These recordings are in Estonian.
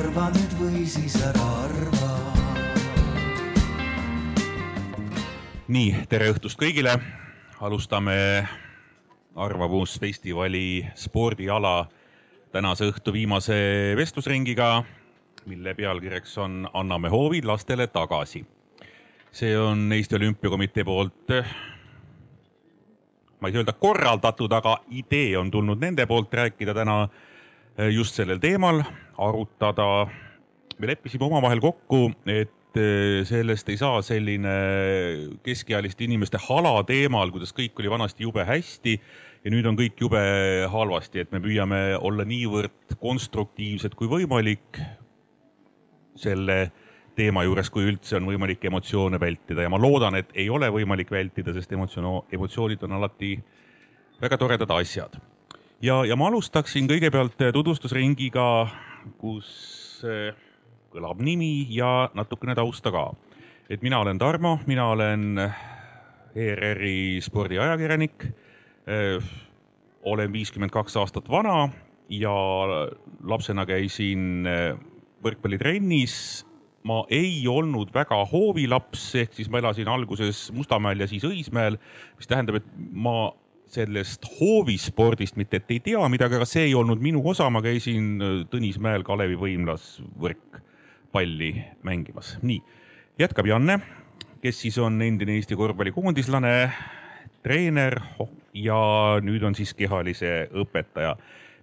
arva nüüd või siis ära arva. nii, tere õhtust kõigile. alustame Arvamusfestivali spordiala tänase õhtu viimase vestlusringiga, mille pealkirjaks on Anname hoovid lastele tagasi. see on Eesti Olümpiakomitee poolt ma ei saa öelda korraldatud, aga idee on tulnud nende poolt rääkida täna just sellel teemal, arutada. me leppisime omavahel kokku, et sellest ei saa selline keskealiste inimeste hala teemal, kuidas kõik oli vanasti jube hästi ja nüüd on kõik jube halvasti, et me püüame olla niivõrd konstruktiivsed kui võimalik selle teema juures, kui üldse on võimalik emotsioone vältida ja ma loodan, et ei ole võimalik vältida, sest emotsioon, emotsioonid on alati väga toredad asjad. Ja, ja ma alustaksin kõigepealt tutvustusringiga, kus kõlab nimi ja natukene tausta ka. et mina olen Tarmo, mina olen ERR-i spordiajakirjanik. olen viiskümmend kaks aastat vana ja lapsena käisin võrkpallitrennis ma ei olnud väga hoovilaps, ehk siis ma elasin alguses Mustamäel ja siis Õismäel, mis tähendab, et ma sellest hoovispordist mitte, et ei tea midagi, aga see ei olnud minu osa, ma käisin Tõnismäel Kalevi võimlas võrkpalli mängimas. nii, jätkab Janne, kes siis on endine Eesti korvpallikoondislane, treener ja nüüd on siis kehalise õpetaja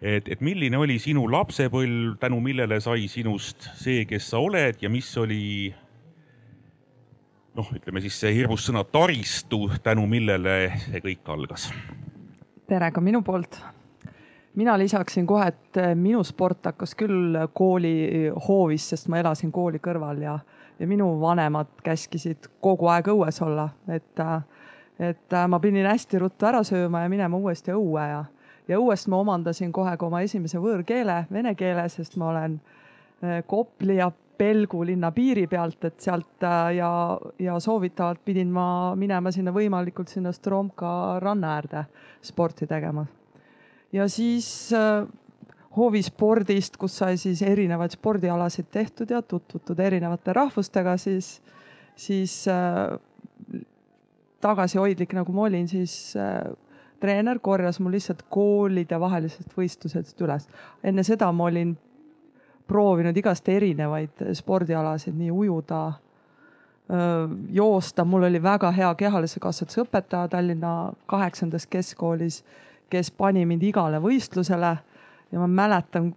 et, et milline oli sinu lapsepõlv, tänu millele sai sinust see, kes sa oled ja mis oli noh, ütleme siis see hirmus sõna taristu, tänu millele see kõik algas? tere ka minu poolt. mina lisaksin kohe, et minu sport hakkas küll kooli hoovis, sest ma elasin kooli kõrval ja, ja minu vanemad käskisid kogu aeg õues olla, et, et ma pidin hästi ruttu ära sööma ja minema uuesti õue ja ja õuest ma omandasin kohe ka oma esimese võõrkeele, vene keele, sest ma olen Kopli ja Pelgu linna piiri pealt, et sealt ja, ja soovitavalt pidin ma minema sinna võimalikult sinna Stromka ranna äärde sporti tegema. ja siis äh, hoovispordist, kus sai siis erinevaid spordialasid tehtud ja tutvutud erinevate rahvustega, siis, siis äh, tagasihoidlik nagu ma olin, siis äh, treener korjas mul lihtsalt koolide vahelised võistlused üles. enne seda ma olin proovinud igast erinevaid spordialasid, nii ujuda, joosta, mul oli väga hea kehalise kasvatuse õpetaja Tallinna kaheksandas keskkoolis, kes pani mind igale võistlusele. Ja ma mäletan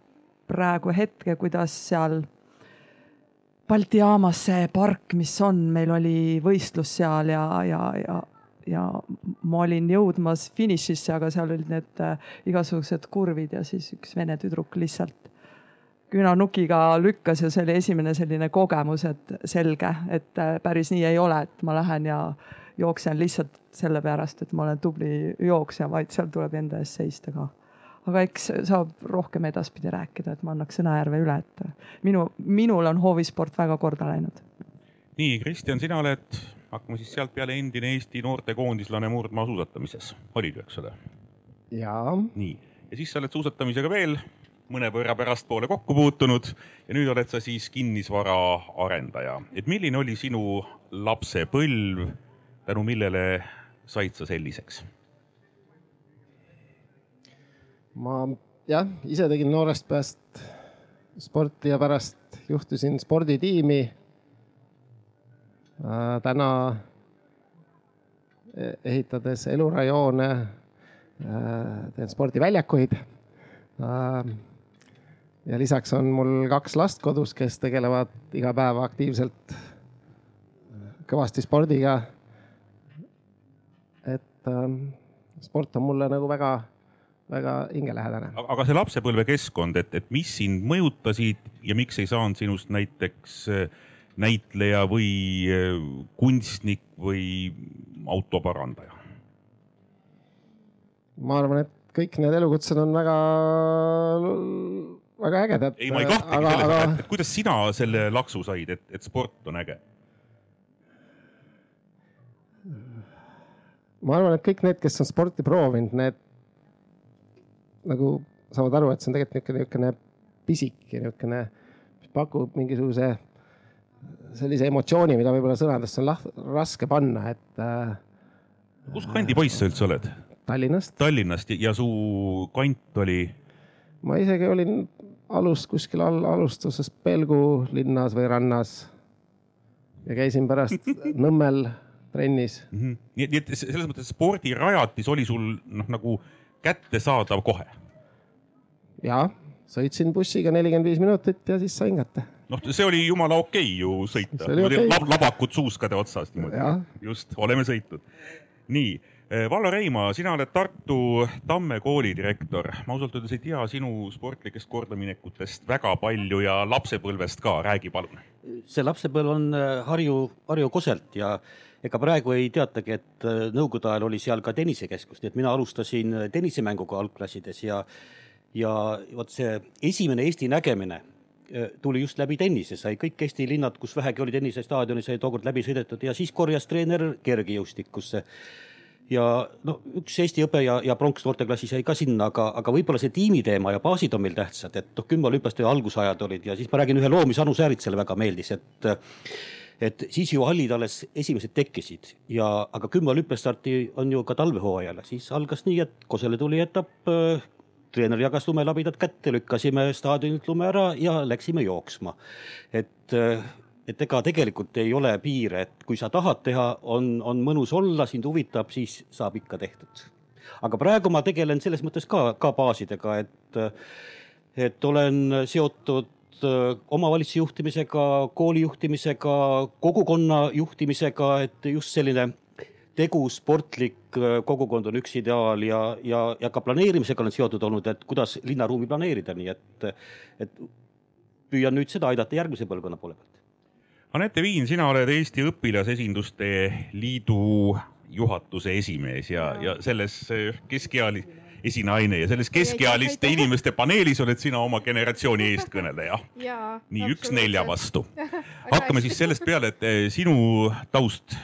praegu hetke, kuidas seal Balti jaamas see park, mis on, meil oli võistlus seal ja, ja, ja ja ma olin jõudmas finišisse, aga seal olid need äh, igasugused kurvid ja siis üks vene tüdruk lihtsalt künanukiga lükkas ja see oli esimene selline kogemus, et selge, et äh, päris nii ei ole, et ma lähen ja jooksen lihtsalt sellepärast, et ma olen tubli jooksja, vaid seal tuleb enda eest seista ka. aga eks saab rohkem edaspidi rääkida, et ma annaks sõnajärve üle, et minu, minul on hoovisport väga korda läinud. nii, Kristjan, sina oled hakkame siis sealtpeale endine Eesti noortekoondislane murdmaasuusatamises, olid ju, eks ole? jaa. nii, ja siis sa oled suusatamisega veel mõnevõrra pärastpoole kokku puutunud ja nüüd oled sa siis kinnisvaraarendaja. et milline oli sinu lapsepõlv, tänu millele said sa selliseks? ma jah, ise tegin noorest peast sporti ja pärast juhtisin sporditiimi Äh, täna e-, ehitades elurajoone, äh, teen spordiväljakuid. Äh, ja lisaks on mul kaks last kodus, kes tegelevad iga päev aktiivselt kõvasti spordiga. et sport on mulle nagu väga, väga hingelähedane. aga see lapsepõlvekeskkond, et, et mis sind mõjutasid ja miks ei saanud sinust näiteks äh, näitleja või eh, kunstnik või autoparandaja? ma arvan, et kõik need elukutsed on väga, väga ägedad. ei, ma ei kahtlegi selles aga..., et, et kuidas sina selle laksu said, et, et sport on äge? ma arvan, et kõik need, kes on sporti proovinud, need nagu saavad aru, et see on tegelikult niisugune, niisugune pisik ja niisugune pakub mingisuguse sellise emotsiooni, mida võib-olla sõnadesse on laht, raske panna, et äh, kus kandi poiss sa üldse oled? Tallinnast. Tallinnast ja su kant oli? ma isegi olin alust kuskil all, alustuses Pelgu linnas või rannas ja käisin pärast Nõmmel trennis mm. -hmm. nii et, nii et selles mõttes spordirajatis oli sul noh, nagu kättesaadav kohe? ja, sõitsin bussiga nelikümmend viis minutit ja siis sain kätte. noh, see oli jumala okei okay ju sõita, okay. Lab, labakud suuskade otsas niimoodi. just, oleme sõitnud. nii Vallo Reima, sina oled Tartu Tamme kooli direktor. ma ausalt öeldes ei tea sinu sportlikest kordaminekutest väga palju ja lapsepõlvest ka, räägi palun. see lapsepõlv on äh, Harju, Harju Koselt ja ega praegu ei teatagi, et äh, nõukogude ajal oli seal ka tennisekeskus, nii et mina alustasin tennisemänguga algklassides ja ja vot see esimene Eesti nägemine tuli just läbi tennise, sai kõik Eesti linnad, kus vähegi oli tennisestaadioni, sai tookord läbi sõidetud ja siis korjas treener kergejõustikusse ja no üks Eesti õpe ja, ja pronks noorteklassis jäi ka sinna, aga, aga võib-olla see tiimiteema ja baasid on meil tähtsad, et noh, kümneolümpiaste algusajad olid ja siis ma räägin ühe loo, mis Anu Sääritsale väga meeldis, et et siis ju hallid alles esimesed tekkisid ja, aga kümme olümpiastarti on ju ka talvehooajal, siis algas nii, et Kosele tuli etapp, treener jagas lumelabidad kätte, lükkasime staadionilt lume ära ja läksime jooksma. et et ega tegelikult ei ole piire, et kui sa tahad teha, on, on mõnus olla, sind huvitab, siis saab ikka tehtud. aga praegu ma tegelen selles mõttes ka, ka baasidega, et, et olen seotud äh, omavalitsuse juhtimisega, kooli juhtimisega, kogukonna juhtimisega, et just selline tegus sportlik äh, kogukond on üks ideaal ja, ja, ja ka planeerimisega olen seotud olnud, et kuidas linnaruumi planeerida, nii et, et püüan nüüd seda aidata järgmise põlvkonna poole pealt Anette Viin, sina oled Eesti Õpilasesinduste Liidu juhatuse esimees ja, ja selles eh, keskeali-, esinaine ja selles keskealiste inimeste paneelis oled sina oma generatsiooni eestkõneleja. nii, üks nelja vastu. hakkame siis sellest peale, et eh, sinu taust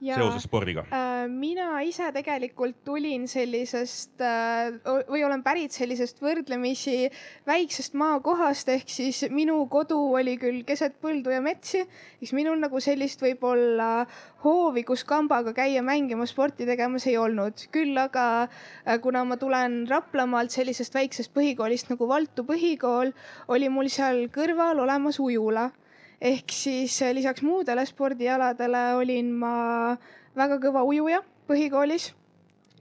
ja, seoses spordiga äh,? mina ise tegelikult tulin sellisest äh, või olen pärit sellisest võrdlemisi väiksest maakohast, ehk siis minu kodu oli küll keset põldu ja metsi, siis minul nagu sellist võib-olla hoovi, kus kambaga käia mängimas, sporti tegemas ei olnud. küll aga äh, kuna ma tulen Raplamaalt sellisest väiksest põhikoolist nagu Valtu põhikool, oli mul seal kõrval olemas ujula ehk siis eh, lisaks muudele spordialadele olin ma väga kõva ujuja põhikoolis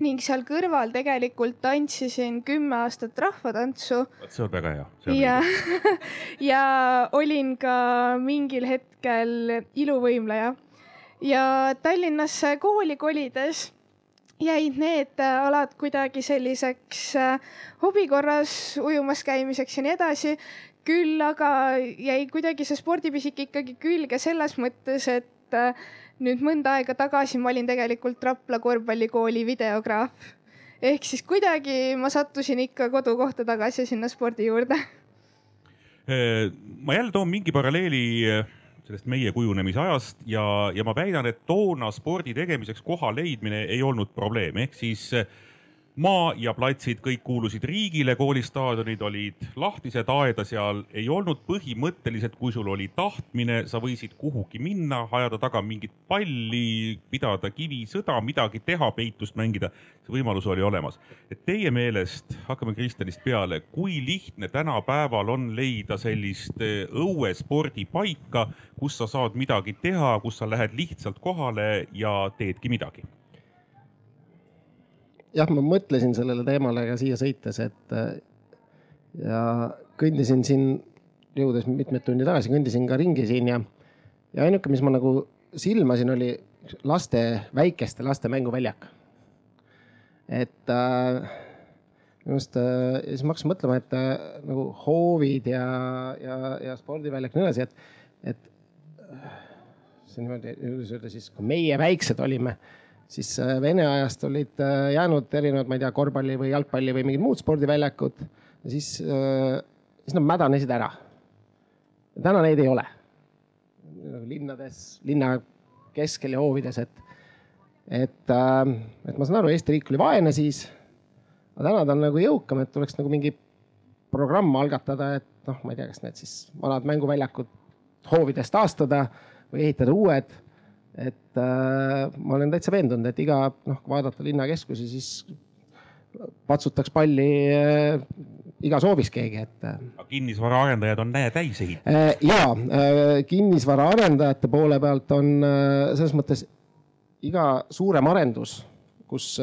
ning seal kõrval tegelikult tantsisin kümme aastat rahvatantsu. vot see on väga hea. ja, ja olin ka mingil hetkel iluvõimleja ja Tallinnasse kooli kolides jäid need alad kuidagi selliseks eh, hobi korras ujumas käimiseks ja nii edasi küll aga jäi kuidagi see spordipisik ikkagi külge selles mõttes, et äh, nüüd mõnda aega tagasi ma olin tegelikult Rapla korvpallikooli videograaf. ehk siis kuidagi ma sattusin ikka kodukohta tagasi sinna spordi juurde. Äh, ma jälle toon mingi paralleeli äh, sellest meie kujunemise ajast ja, ja ma väidan, et toona spordi tegemiseks koha leidmine ei olnud probleem, ehk siis maa ja platsid kõik kuulusid riigile, koolistaadionid olid lahtised, aeda seal ei olnud. põhimõtteliselt, kui sul oli tahtmine, sa võisid kuhugi minna, ajada taga mingit palli, pidada kivisõda, midagi teha, peitust mängida. see võimalus oli olemas. et teie meelest, hakkame Kristjanist peale, kui lihtne tänapäeval on leida sellist eh, õuespordipaika, kus sa saad midagi teha, kus sa lähed lihtsalt kohale ja teedki midagi jah, ma mõtlesin sellele teemale ka siia sõites, et ja kõndisin siin, jõudes mitmed tundi tagasi, kõndisin ka ringi siin ja, ja ainuke, mis ma nagu silmasin, oli laste, väikeste laste mänguväljak. et äh, minu arust äh, siis ma hakkasin mõtlema, et äh, nagu hoovid ja, ja, ja spordiväljak ja nii edasi, et, et äh, see niimoodi, kuidas öelda siis, kui meie väiksed olime siis äh, Vene ajast olid äh, jäänud erinevad, ma ei tea, korvpalli või jalgpalli või mingid muud spordiväljakud. siis, äh, siis nad mädanesid ära. täna neid ei ole. linnades, linna keskel ja hoovides, et, et, et ma saan aru, Eesti riik oli vaene siis. aga täna ta on nagu jõukam, et oleks nagu mingi programm algatada, et noh, ma ei tea, kas need siis vanad mänguväljakud hoovides taastada või ehitada uued. Et äh, ma olen täitsa veendunud, et iga noh, kui vaadata linnakeskusi, siis patsutaks palli äh, igas hoovis keegi, et äh, kinnisvaraarendajad on näe täis ehitanud. ja kinnisvaraarendajate poole pealt on selles mõttes iga suurem arendus, kus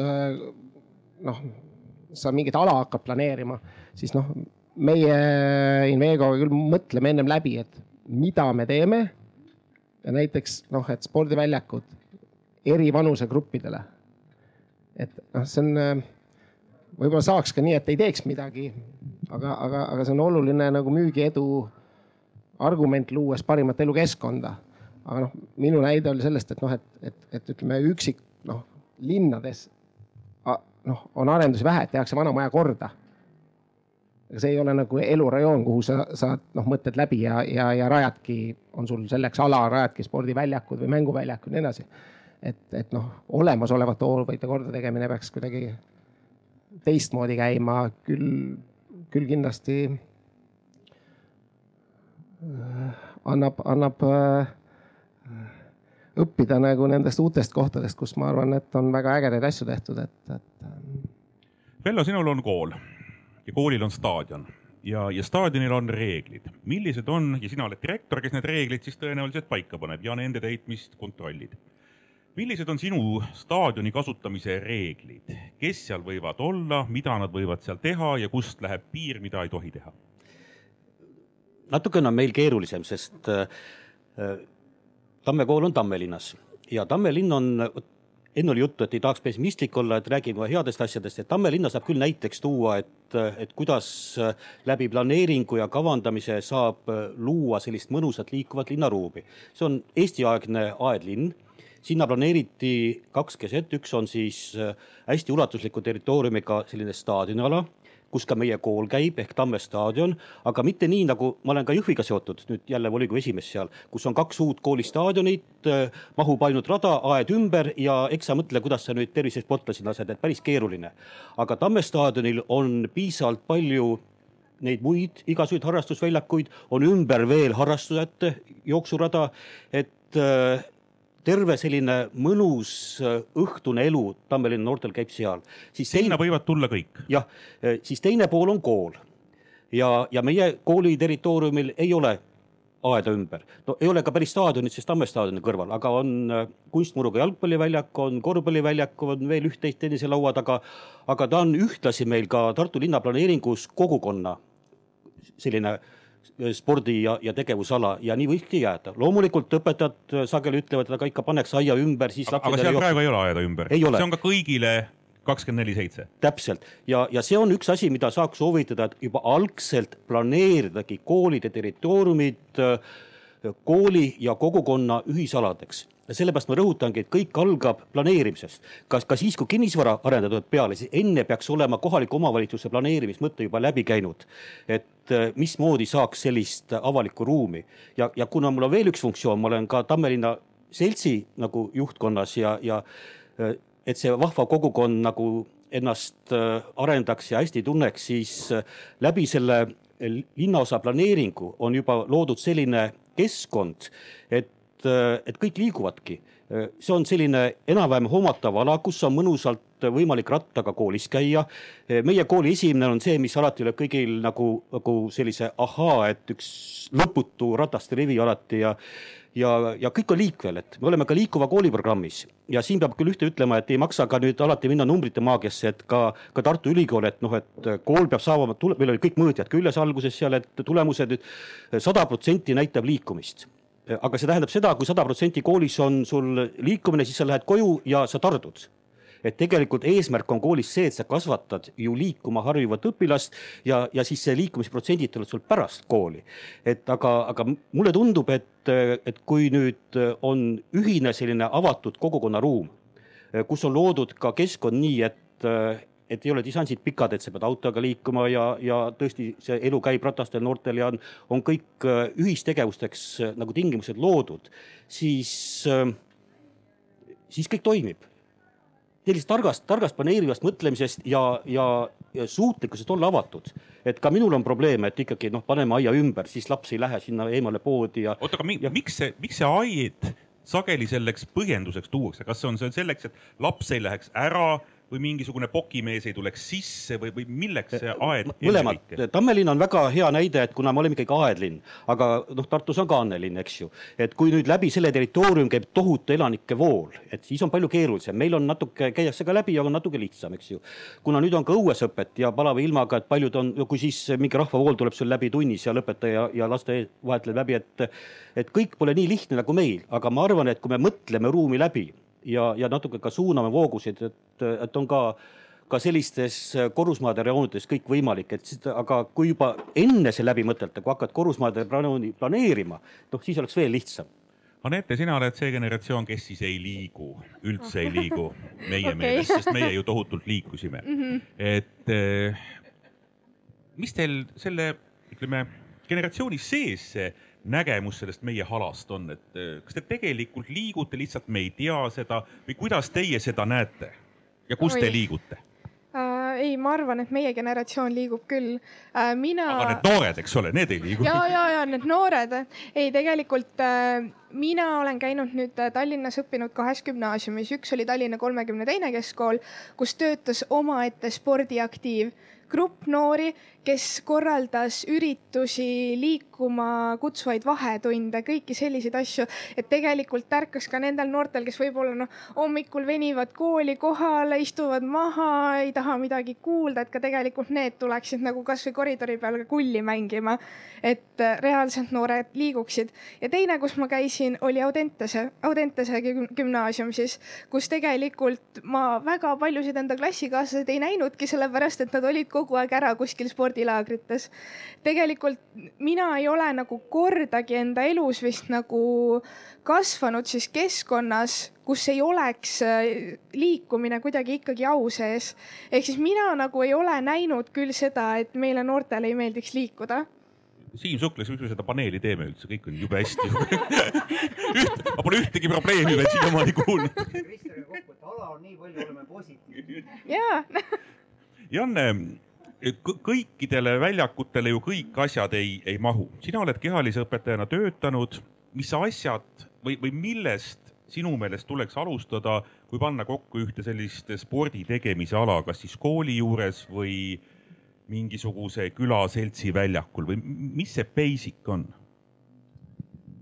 noh, sa mingit ala hakkad planeerima, siis noh, meie Invegoga küll mõtleme ennem läbi, et mida me teeme. Näiteks noh, et spordiväljakud eri vanusegruppidele. et noh, see on, võib-olla saaks ka nii, et ei teeks midagi, aga, aga, aga see on oluline nagu müügiedu argument luues parimat elukeskkonda. aga noh, minu näide oli sellest, et noh, et, et, et ütleme üksik noh, linnades noh, on arendusi vähe, tehakse vana maja korda. See ei ole nagu elurajoon, kuhu sa saad noh, mõtted läbi ja, ja, ja rajadki, on sul selleks ala, rajadki spordiväljakud või mänguväljakud ja nii edasi. et, et noh, olemasolevate hoolvõite kordategemine peaks kuidagi teistmoodi käima, küll, küll kindlasti äh, annab, annab äh, õppida nagu nendest uutest kohtadest, kus ma arvan, et on väga ägedaid asju tehtud, et, et. Ähm, Vello, sinul on kool ja koolil on staadion ja, ja staadionil on reeglid, millised on ja sina oled direktor, kes need reeglid siis tõenäoliselt paika paneb ja nende täitmist kontrollid. millised on sinu staadioni kasutamise reeglid, kes seal võivad olla, mida nad võivad seal teha ja kust läheb piir, mida ei tohi teha? natukene on meil keerulisem, sest äh, Tamme kool on Tammelinnas ja Tammelinn on, enne oli juttu, et ei tahaks pessimistlik olla, et räägime headest asjadest, et Tammelinna saab küll näiteks tuua, et, et kuidas läbi planeeringu ja kavandamise saab luua sellist mõnusat liikuvat linnaruumi. see on Eesti-aegne aedlinn. Sinna planeeriti kaks keset, üks on siis hästi ulatusliku territooriumiga selline staadioniala kus ka meie kool käib ehk Tamme staadion, aga mitte nii, nagu ma olen ka Jõhviga seotud, nüüd jälle volikogu esimees seal, kus on kaks uut koolistaadionit, äh, mahub ainult rada, aed ümber ja eks sa mõtle, kuidas sa nüüd tervise sportlasi lased, et päris keeruline. aga Tamme staadionil on piisavalt palju neid muid igasuguseid harrastusväljakuid, on ümber veel harrastajate jooksurada, et äh, terve selline mõnus äh, õhtune elu Tammelinna noortel käib seal. sinna teine, võivad tulla kõik? jah, äh, siis teine pool on kool ja, ja meie kooli territooriumil ei ole aeda ümber. no ei ole ka päris staadionit, sest Tamme staadioni kõrval, aga on äh, kunstmuruga jalgpalliväljak, on korvpalliväljak, on veel üht-teist tenniselaua taga. aga ta on ühtlasi meil ka Tartu linna planeeringus kogukonna selline äh, spordi ja, ja tegevusala ja nii võikski jääda. loomulikult õpetajad sageli ütlevad, et aga ikka paneks aia ümber, siis aga, aga seal praegu ei ole aeda ümber? see on ka kõigile kakskümmend neli seitse. täpselt ja, ja see on üks asi, mida saaks soovitada, et juba algselt planeeridagi koolide territooriumid kooli ja kogukonna ühisaladeks ja sellepärast ma rõhutangi, et kõik algab planeerimisest. kas ka siis, kui kinnisvara arendajad tulevad peale, siis enne peaks olema kohaliku omavalitsuse planeerimismõte juba läbi käinud. et äh, mismoodi saaks sellist avalikku ruumi ja, ja kuna mul on veel üks funktsioon, ma olen ka Tammelinna seltsi nagu juhtkonnas ja, ja äh, et see vahva kogukond nagu ennast äh, arendaks ja hästi tunneks, siis läbi selle linnaosa planeeringu on juba loodud selline keskkond, et et, et kõik liiguvadki. see on selline enam-vähem hoomatav ala, kus on mõnusalt võimalik rattaga koolis käia. meie kooli esimene on see, mis alati lööb kõigil nagu, nagu sellise ahaa, et üks lõputu rataste rivi alati ja ja, ja kõik on liikvel, et me oleme ka liikuva kooli programmis ja siin peab küll ühte ütlema, et ei maksa ka nüüd alati minna numbrite maagiasse, et ka, ka Tartu Ülikool, et noh, et kool peab saama, meil olid kõik mõõtjad küljes alguses seal, et tulemused sada protsenti näitab liikumist aga see tähendab seda, kui sada protsenti koolis on sul liikumine, siis sa lähed koju ja sa tardud et tegelikult eesmärk on koolis see, et sa kasvatad ju liikuma harjuvat õpilast ja, ja siis see liikumisprotsendid tulevad sul pärast kooli. et aga, aga mulle tundub, et, et kui nüüd on ühine selline avatud kogukonnaruum, kus on loodud ka keskkond nii, et et ei ole distansid pikad, et sa pead autoga liikuma ja, ja tõesti see elu käib ratastel noortel ja on, on kõik äh, ühistegevusteks äh, nagu tingimused loodud, siis, äh, siis kõik toimib. sellisest targast, targast planeerivast mõtlemisest ja, ja, ja suutlikkusest olla avatud et ka minul on probleeme, et ikkagi noh, paneme aia ümber, siis laps ei lähe sinna eemale poodi ja. oota, aga ja. miks see, miks see aed sageli selleks põhjenduseks tuuakse, kas see on see selleks, et laps ei läheks ära või mingisugune pokimees ei tuleks sisse või, või milleks see aed? mõlemad, Tammelinn on väga hea näide, et kuna me oleme ikkagi aedlinn, aga noh, Tartus on ka Annelinn, eks ju. et kui nüüd läbi selle territooriumi käib tohutu elanike vool, et siis on palju keerulisem, meil on natuke, käiakse ka läbi, aga natuke lihtsam, eks ju. kuna nüüd on ka õuesõpet ja palava ilmaga, et paljud on, kui siis mingi rahvavool tuleb sul läbi tunnis ja lõpetaja ja laste vahetleb läbi, et et kõik pole nii lihtne nagu meil, aga ma arvan, et kui me mõtleme ruumi läbi ja, ja natuke ka suuname voogusid, et, et on ka, ka sellistes korrusmaade rajoonides kõik võimalik, et aga kui juba enne see läbi mõtelda, kui hakkad korrusmaade rajooni planeerima, noh siis oleks veel lihtsam Anette, sina oled see generatsioon, kes siis ei liigu, üldse ei liigu meie okay. meelest, sest meie ju tohutult liikusime mm. -hmm. et eh, mis teil selle, ütleme, generatsiooni sees see nägemus sellest meie halast on, et äh, kas te tegelikult liigute, lihtsalt me ei tea seda või kuidas teie seda näete ja kus Oi. te liigute? äh,? ei, ma arvan, et meie generatsioon liigub küll äh,. mina. aga need noored, eks ole, need ei liigu. ja, ja, ja need noored, ei tegelikult mina olen käinud nüüd Tallinnas õppinud kahes gümnaasiumis, üks oli Tallinna kolmekümne teine keskkool, kus töötas omaette spordiaktiiv grupp noori, kes korraldas üritusi, liikuma kutsuvaid vahetunde, kõiki selliseid asju, et tegelikult ärkas ka nendel noortel, kes võib-olla noh, hommikul venivad kooli kohale, istuvad maha, ei taha midagi kuulda, et ka tegelikult need tuleksid nagu kasvõi koridori peal ka kulli mängima. et äh, reaalselt noored liiguksid ja teine, kus ma käisin, oli Audentese, Audentese gümnaasium siis, kus tegelikult ma väga paljusid enda klassikaaslased ei näinudki, sellepärast et nad olid kogu aeg ära kuskil spordilaagrites. tegelikult mina ei ole nagu kordagi enda elus vist nagu kasvanud siis keskkonnas, kus ei oleks äh, liikumine kuidagi ikkagi au sees. ehk siis mina nagu ei ole näinud küll seda, et meile noortele ei meeldiks liikuda Siim Suklas, miks me seda paneeli teeme üldse, kõik on jube hästi Üht, ma pole ühtegi probleemi veel siiamaani kuulnud. Kristjaniga kokku, et ala on nii palju, oleme positiivsed. jaa. Janne, kõikidele väljakutele ju kõik asjad ei, ei mahu. sina oled kehalise õpetajana töötanud, mis asjad või, või millest sinu meelest tuleks alustada, kui panna kokku ühte sellist spordi tegemise ala, kas siis kooli juures või mingisuguse külaseltsi väljakul või mis see basic on?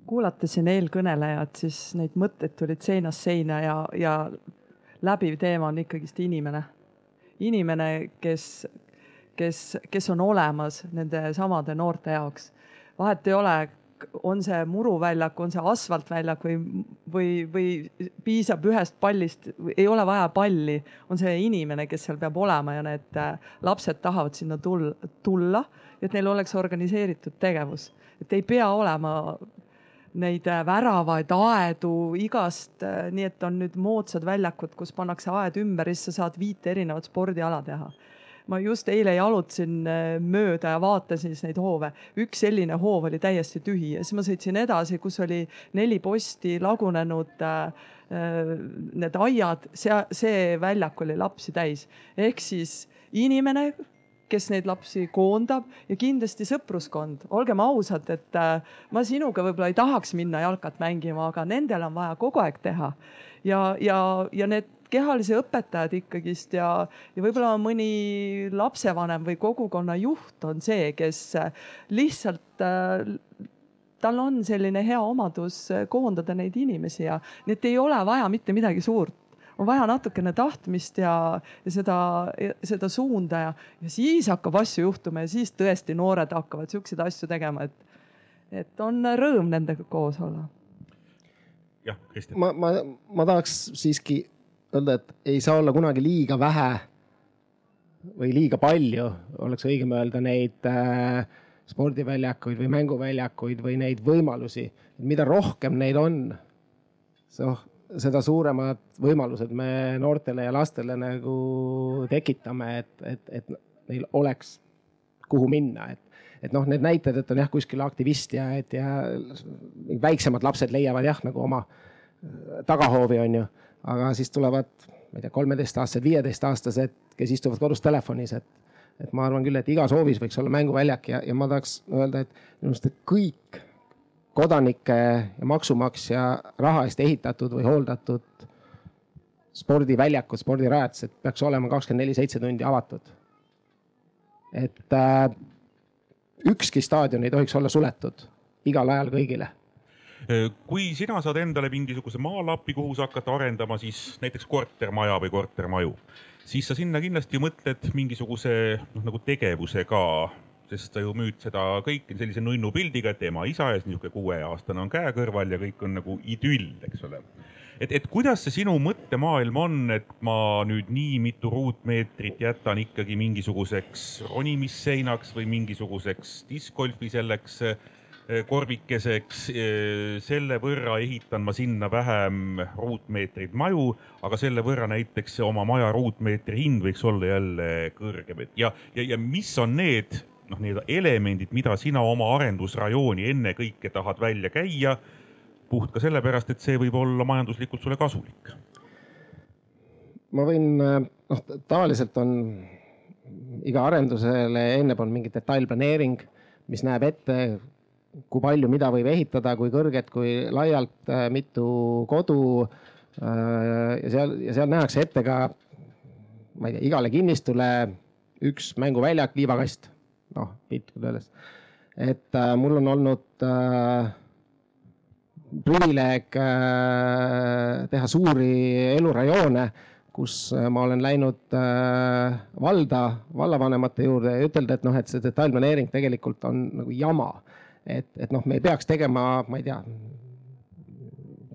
kuulates siin eelkõnelejat, siis neid mõtteid tulid seinast seina ja, ja läbiv teema on ikkagist inimene. inimene, kes kes, kes on olemas nende samade noorte jaoks. vahet ei ole, on see muruväljak, on see asfaltväljak või, või, või piisab ühest pallist, ei ole vaja palli, on see inimene, kes seal peab olema ja need äh, lapsed tahavad sinna tulla, tulla, et neil oleks organiseeritud tegevus, et ei pea olema neid äh, väravaid, aedu igast, äh, nii et on nüüd moodsad väljakud, kus pannakse aed ümber ja siis sa saad viite erinevat spordiala teha ma just eile jalutasin äh, mööda ja vaatasin siis neid hoove. üks selline hoov oli täiesti tühi ja siis ma sõitsin edasi, kus oli neli posti lagunenud äh, äh need aiad, see, see väljak oli lapsi täis. ehk siis inimene, kes neid lapsi koondab ja kindlasti sõpruskond. olgem ausad, et äh, ma sinuga võib-olla ei tahaks minna jalkat mängima, aga nendel on vaja kogu aeg teha. ja, ja, ja need kehalise õpetajad ikkagist ja, ja võib-olla mõni lapsevanem või kogukonna juht on see, kes lihtsalt äh, tal on selline hea omadus koondada neid inimesi ja nii et ei ole vaja mitte midagi suurt on vaja natukene tahtmist ja, ja seda, seda suunda ja, ja siis hakkab asju juhtuma ja siis tõesti noored hakkavad siukseid asju tegema, et, et on rõõm nendega koos olla. jah, Kristjan. ma, ma, ma tahaks siiski öelda, et ei saa olla kunagi liiga vähe või liiga palju, oleks õigem öelda neid äh, spordiväljakuid või mänguväljakuid või neid võimalusi. mida rohkem neid on, seda suuremad võimalused me noortele ja lastele nagu tekitame, et, et, et neil oleks kuhu minna, et et noh, need näited, et on jah kuskil aktivist ja et ja väiksemad lapsed leiavad jah nagu oma äh, tagahoovi on ju aga siis tulevad, ma ei tea, kolmeteistaastased, viieteistaastased, kes istuvad kodus telefonis, et et ma arvan küll, et igas hoovis võiks olla mänguväljak ja, ja ma tahaks öelda, et minu arust, kõik kodanike ja maksumaksja raha eest ehitatud või hooldatud spordiväljakud, spordirajatised peaks olema kakskümmend neli, seitse tundi avatud. et äh, ükski staadion ei tohiks olla suletud igal ajal kõigile kui sina saad endale mingisuguse maalapi, kuhu sa hakkad arendama, siis näiteks kortermaja või kortermaju, siis sa sinna kindlasti mõtled mingisuguse noh, nagu tegevuse ka, sest sa ju müüd seda kõike sellise nunnu pildiga, et ema-isa ja siis niisugune kuueaastane on käe kõrval ja kõik on nagu idüll, eks ole. Et, et kuidas see sinu mõttemaailm on, et ma nüüd nii mitu ruutmeetrit jätan ikkagi mingisuguseks ronimisseinaks või mingisuguseks diskgolfi selleks korvikeseks, eh, selle võrra ehitan ma sinna vähem ruutmeetreid maju, aga selle võrra näiteks oma maja ruutmeetri hind võiks olla jälle kõrgem, et ja, ja, ja mis on need noh, nii-öelda elemendid, mida sina oma arendusrajooni ennekõike tahad välja käia puht ka sellepärast, et see võib olla majanduslikult sulle kasulik. ma võin, noh, tavaliselt on iga arendusele enne on mingi detailplaneering, mis näeb ette, kui palju, mida võib ehitada, kui kõrget, kui laialt, mitu kodu. ja seal, ja seal nähakse ette ka, ma ei tea, igale kinnistule üks mänguväljak, liivakast, noh piltlikult öeldes. et äh, mul on olnud äh, privileeg äh, teha suuri elurajoone, kus äh, ma olen läinud äh, valda, vallavanemate juurde ja ütelda, et noh, et see detailplaneering tegelikult on nagu jama. Et, et noh, me ei peaks tegema, ma ei tea,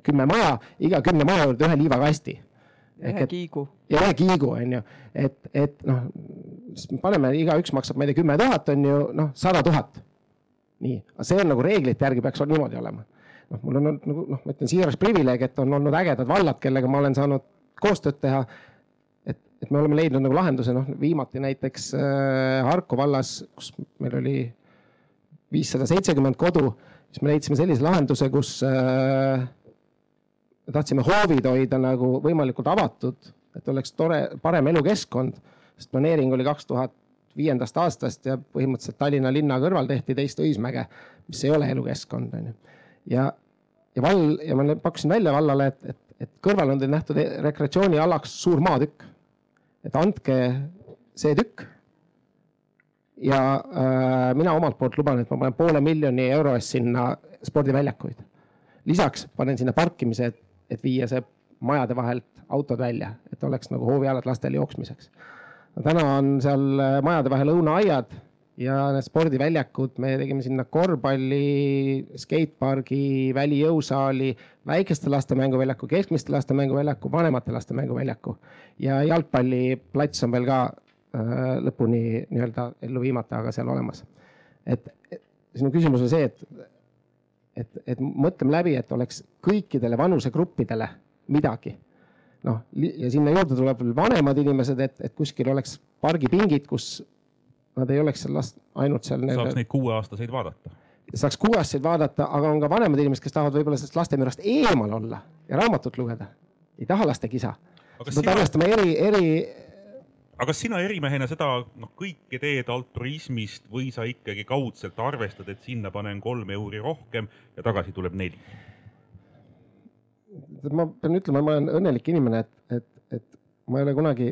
kümme maja, iga kümne maja juurde ühe liivakasti. ühe kiigu. ja ühe kiigu, on ju, et, et noh, paneme, igaüks maksab, ma ei tea, kümme tuhat on ju, noh, sada tuhat. nii, aga see on nagu reeglite järgi peaks niimoodi olema noh, mul on olnud nagu noh, ma ütlen siiras privileeg, et on olnud ägedad vallad, kellega ma olen saanud koostööd teha. et, et me oleme leidnud nagu lahenduse, noh viimati näiteks äh, Harku vallas, kus meil oli viissada seitsekümmend kodu, siis me leidsime sellise lahenduse, kus äh, me tahtsime hoovid hoida nagu võimalikult avatud, et oleks tore, parem elukeskkond, sest planeering oli kaks tuhat viiendast aastast ja põhimõtteliselt Tallinna linna kõrval tehti teist Õismäge, mis ei ole elukeskkond, onju ja, ja vall ja ma pakkusin välja vallale, et, et, et kõrval on teil nähtud rekreatsioonialaks suur maatükk. et andke see tükk. Ja äh, mina omalt poolt luban, et ma panen poole miljoni euro eest sinna spordiväljakuid. lisaks panen sinna parkimise, et, et viia see majade vahelt autod välja, et oleks nagu hoovialad lastele jooksmiseks. täna on seal äh, majade vahel õunaaiad ja need spordiväljakud, me tegime sinna korvpalli, skatepargi, välijõusaali, väikeste laste mänguväljaku, keskmiste laste mänguväljaku, vanemate laste mänguväljaku ja jalgpalliplats on veel ka lõpuni nii-öelda ellu viimata, aga seal olemas. et, sinu küsimus on see, et, et, et mõtleme läbi, et oleks kõikidele vanusegruppidele midagi noh, ja sinna juurde tuleb veel vanemad inimesed, et, et kuskil oleks pargipingid, kus nad ei oleks seal last, ainult seal. saaks neid kuueaastaseid vaadata. saaks kuueaastaseid vaadata, aga on ka vanemad inimesed, kes tahavad võib-olla sellest lastemürast eemal olla ja raamatut lugeda. ei taha laste kisa. pead arvestama eri, eri. Aga kas sina erimehena seda noh, kõike teed altruismist või sa ikkagi kaudselt arvestad, et sinna panen kolm euri rohkem ja tagasi tuleb neli? ma pean ütlema, ma olen õnnelik inimene, et, et, et ma ei ole kunagi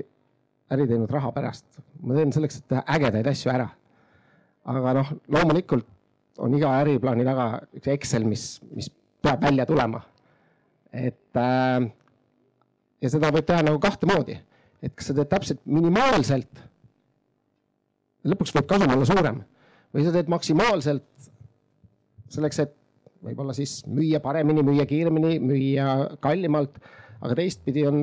äri teinud raha pärast. ma teen selleks, et teha ägedaid asju ära. aga noh, loomulikult on iga äriplaani taga üks Excel, mis, mis peab välja tulema. et äh, ja seda võib teha nagu kahte moodi, et kas sa teed täpselt minimaalselt. lõpuks võib kasum olla suurem või sa teed maksimaalselt selleks, et võib-olla siis müüa paremini, müüa kiiremini, müüa kallimalt, aga teistpidi on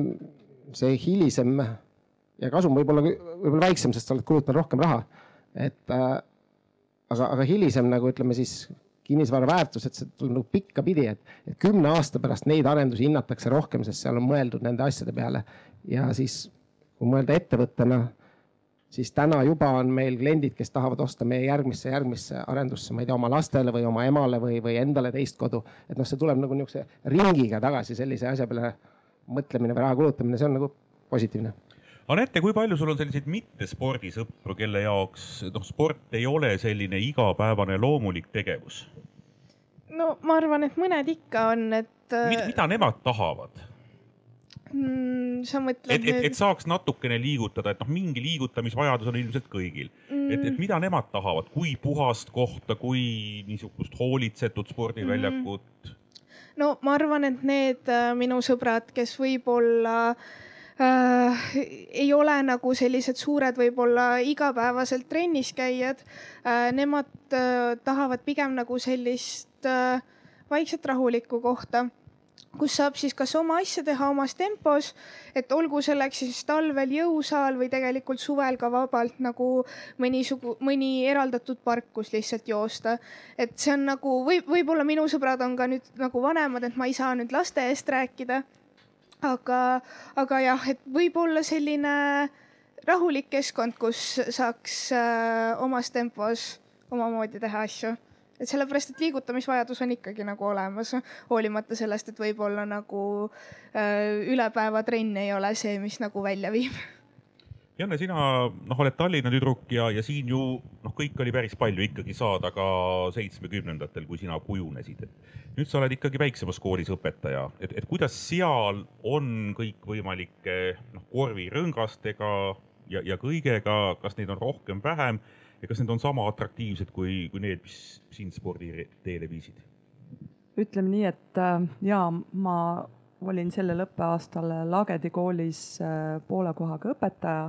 see hilisem ja kasum võib olla, võib-olla väiksem, sest sa oled kulutanud rohkem raha. et äh, aga, aga hilisem nagu ütleme siis kinnisvara väärtus, et see tuleb nagu pikkapidi, et, et kümne aasta pärast neid arendusi hinnatakse rohkem, sest seal on mõeldud nende asjade peale. ja siis, kui mõelda ettevõttena, siis täna juba on meil kliendid, kes tahavad osta meie järgmisse, järgmisse arendusse, ma ei tea, oma lastele või oma emale või, või endale teist kodu. et noh, see tuleb nagu niisuguse ringiga tagasi sellise asja peale mõtlemine või raha kulutamine, see on nagu positiivne Anette, kui palju sul on selliseid mittespordisõpru, kelle jaoks noh, sport ei ole selline igapäevane loomulik tegevus? no ma arvan, et mõned ikka on, et. mida, mida nemad tahavad? Mm,. sa mõtled et, et, et saaks natukene liigutada, et noh, mingi liigutamisvajadus on ilmselt kõigil mm.. et, et mida nemad tahavad, kui puhast kohta, kui niisugust hoolitsetud spordiväljakut mm.? no ma arvan, et need äh, minu sõbrad, kes võib-olla äh, ei ole nagu sellised suured, võib-olla igapäevaselt trennis käijad äh,. Nemad äh, tahavad pigem nagu sellist äh, vaikset rahulikku kohta kus saab siis kas oma asja teha omas tempos, et olgu selleks siis talvel jõusaal või tegelikult suvel ka vabalt nagu mõni sugu, mõni eraldatud park, kus lihtsalt joosta. et see on nagu või võib-olla minu sõbrad on ka nüüd nagu vanemad, et ma ei saa nüüd laste eest rääkida. aga, aga jah, et võib-olla selline rahulik keskkond, kus saaks äh, omas tempos omamoodi teha asju et sellepärast, et liigutamisvajadus on ikkagi nagu olemas, hoolimata sellest, et võib-olla nagu äh, ülepäevatrenn ei ole see, mis nagu välja viib. Janne, sina noh, oled Tallinna tüdruk ja, ja siin ju noh, kõik oli päris palju ikkagi saada ka seitsmekümnendatel, kui sina kujunesid. nüüd sa oled ikkagi väiksemas koolis õpetaja, et, et kuidas seal on kõikvõimalike noh, korvirõngastega ja, ja kõigega, kas neid on rohkem, vähem ja kas need on sama atraktiivsed kui, kui need, mis sind sporditeele viisid? ütleme nii, et äh, ja ma olin sellel õppeaastal Lagedi koolis äh, poole kohaga õpetaja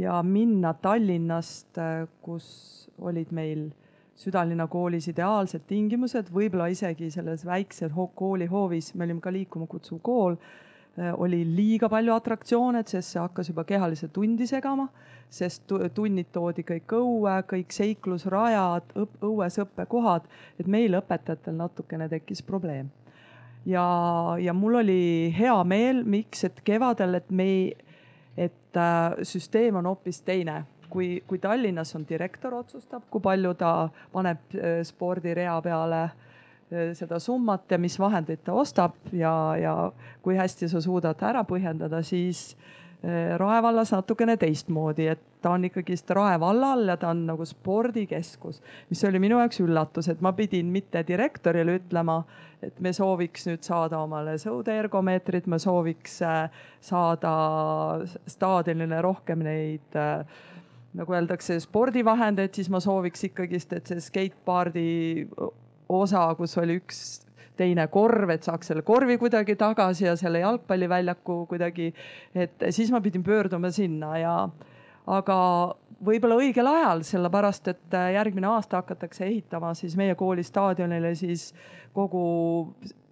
ja minna Tallinnast, äh, kus olid meil südalinna koolis ideaalsed tingimused, võib-olla isegi selles väikses kooli hoovis, me olime ka liikuma kutsuv kool oli liiga palju atraktsioone, sest see hakkas juba kehalise tundi segama, sest tunnid toodi kõik õue, kõik seiklusrajad, õues õppekohad, et meil õpetajatel natukene tekkis probleem. ja, ja mul oli hea meel, miks, et kevadel, et me, et äh, süsteem on hoopis teine kui, kui Tallinnas on direktor otsustab, kui palju ta paneb äh, spordirea peale äh, seda summat ja mis vahendeid ta ostab ja, ja kui hästi sa suudad ära põhjendada, siis eh, Rae vallas natukene teistmoodi, et ta on ikkagist Rae vallal ja ta on nagu spordikeskus, mis oli minu jaoks üllatus, et ma pidin mitte direktorile ütlema, et me sooviks nüüd saada omale sõudeergomeetrit, me sooviks eh, saada staadionile rohkem neid nagu öeldakse, spordivahendeid, siis ma sooviks ikkagist, et see skatepardi osa, kus oli üks teine korv, et saaks selle korvi kuidagi tagasi ja selle jalgpalliväljaku kuidagi, et siis ma pidin pöörduma sinna ja aga võib-olla õigel ajal, sellepärast et järgmine aasta hakatakse ehitama siis meie kooli staadionile siis kogu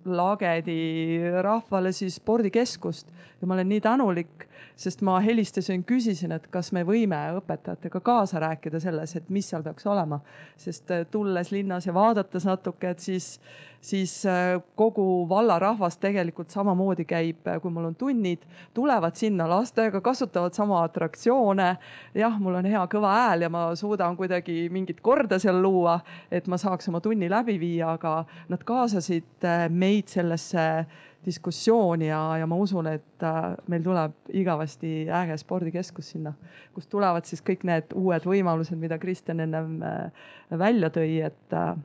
Lagedi rahvale siis spordikeskust. Ja ma olen nii tänulik, sest ma helistasin, küsisin, et kas me võime õpetajatega kaasa rääkida selles, et mis seal peaks olema. sest äh, tulles linnas ja vaadates natuke, et siis, siis äh, kogu valla rahvas tegelikult samamoodi käib, äh, kui mul on tunnid, tulevad sinna lastega, kasutavad sama atraktsioone. jah, mul on hea kõva hääl ja ma suudan kuidagi mingit korda seal luua, et ma saaks oma tunni läbi viia, aga nad kaasasid meid sellesse diskussioon ja, ja ma usun, et äh, meil tuleb igavesti äge spordikeskus sinna, kust tulevad siis kõik need uued võimalused, mida Kristjan ennem äh, välja tõi, et äh,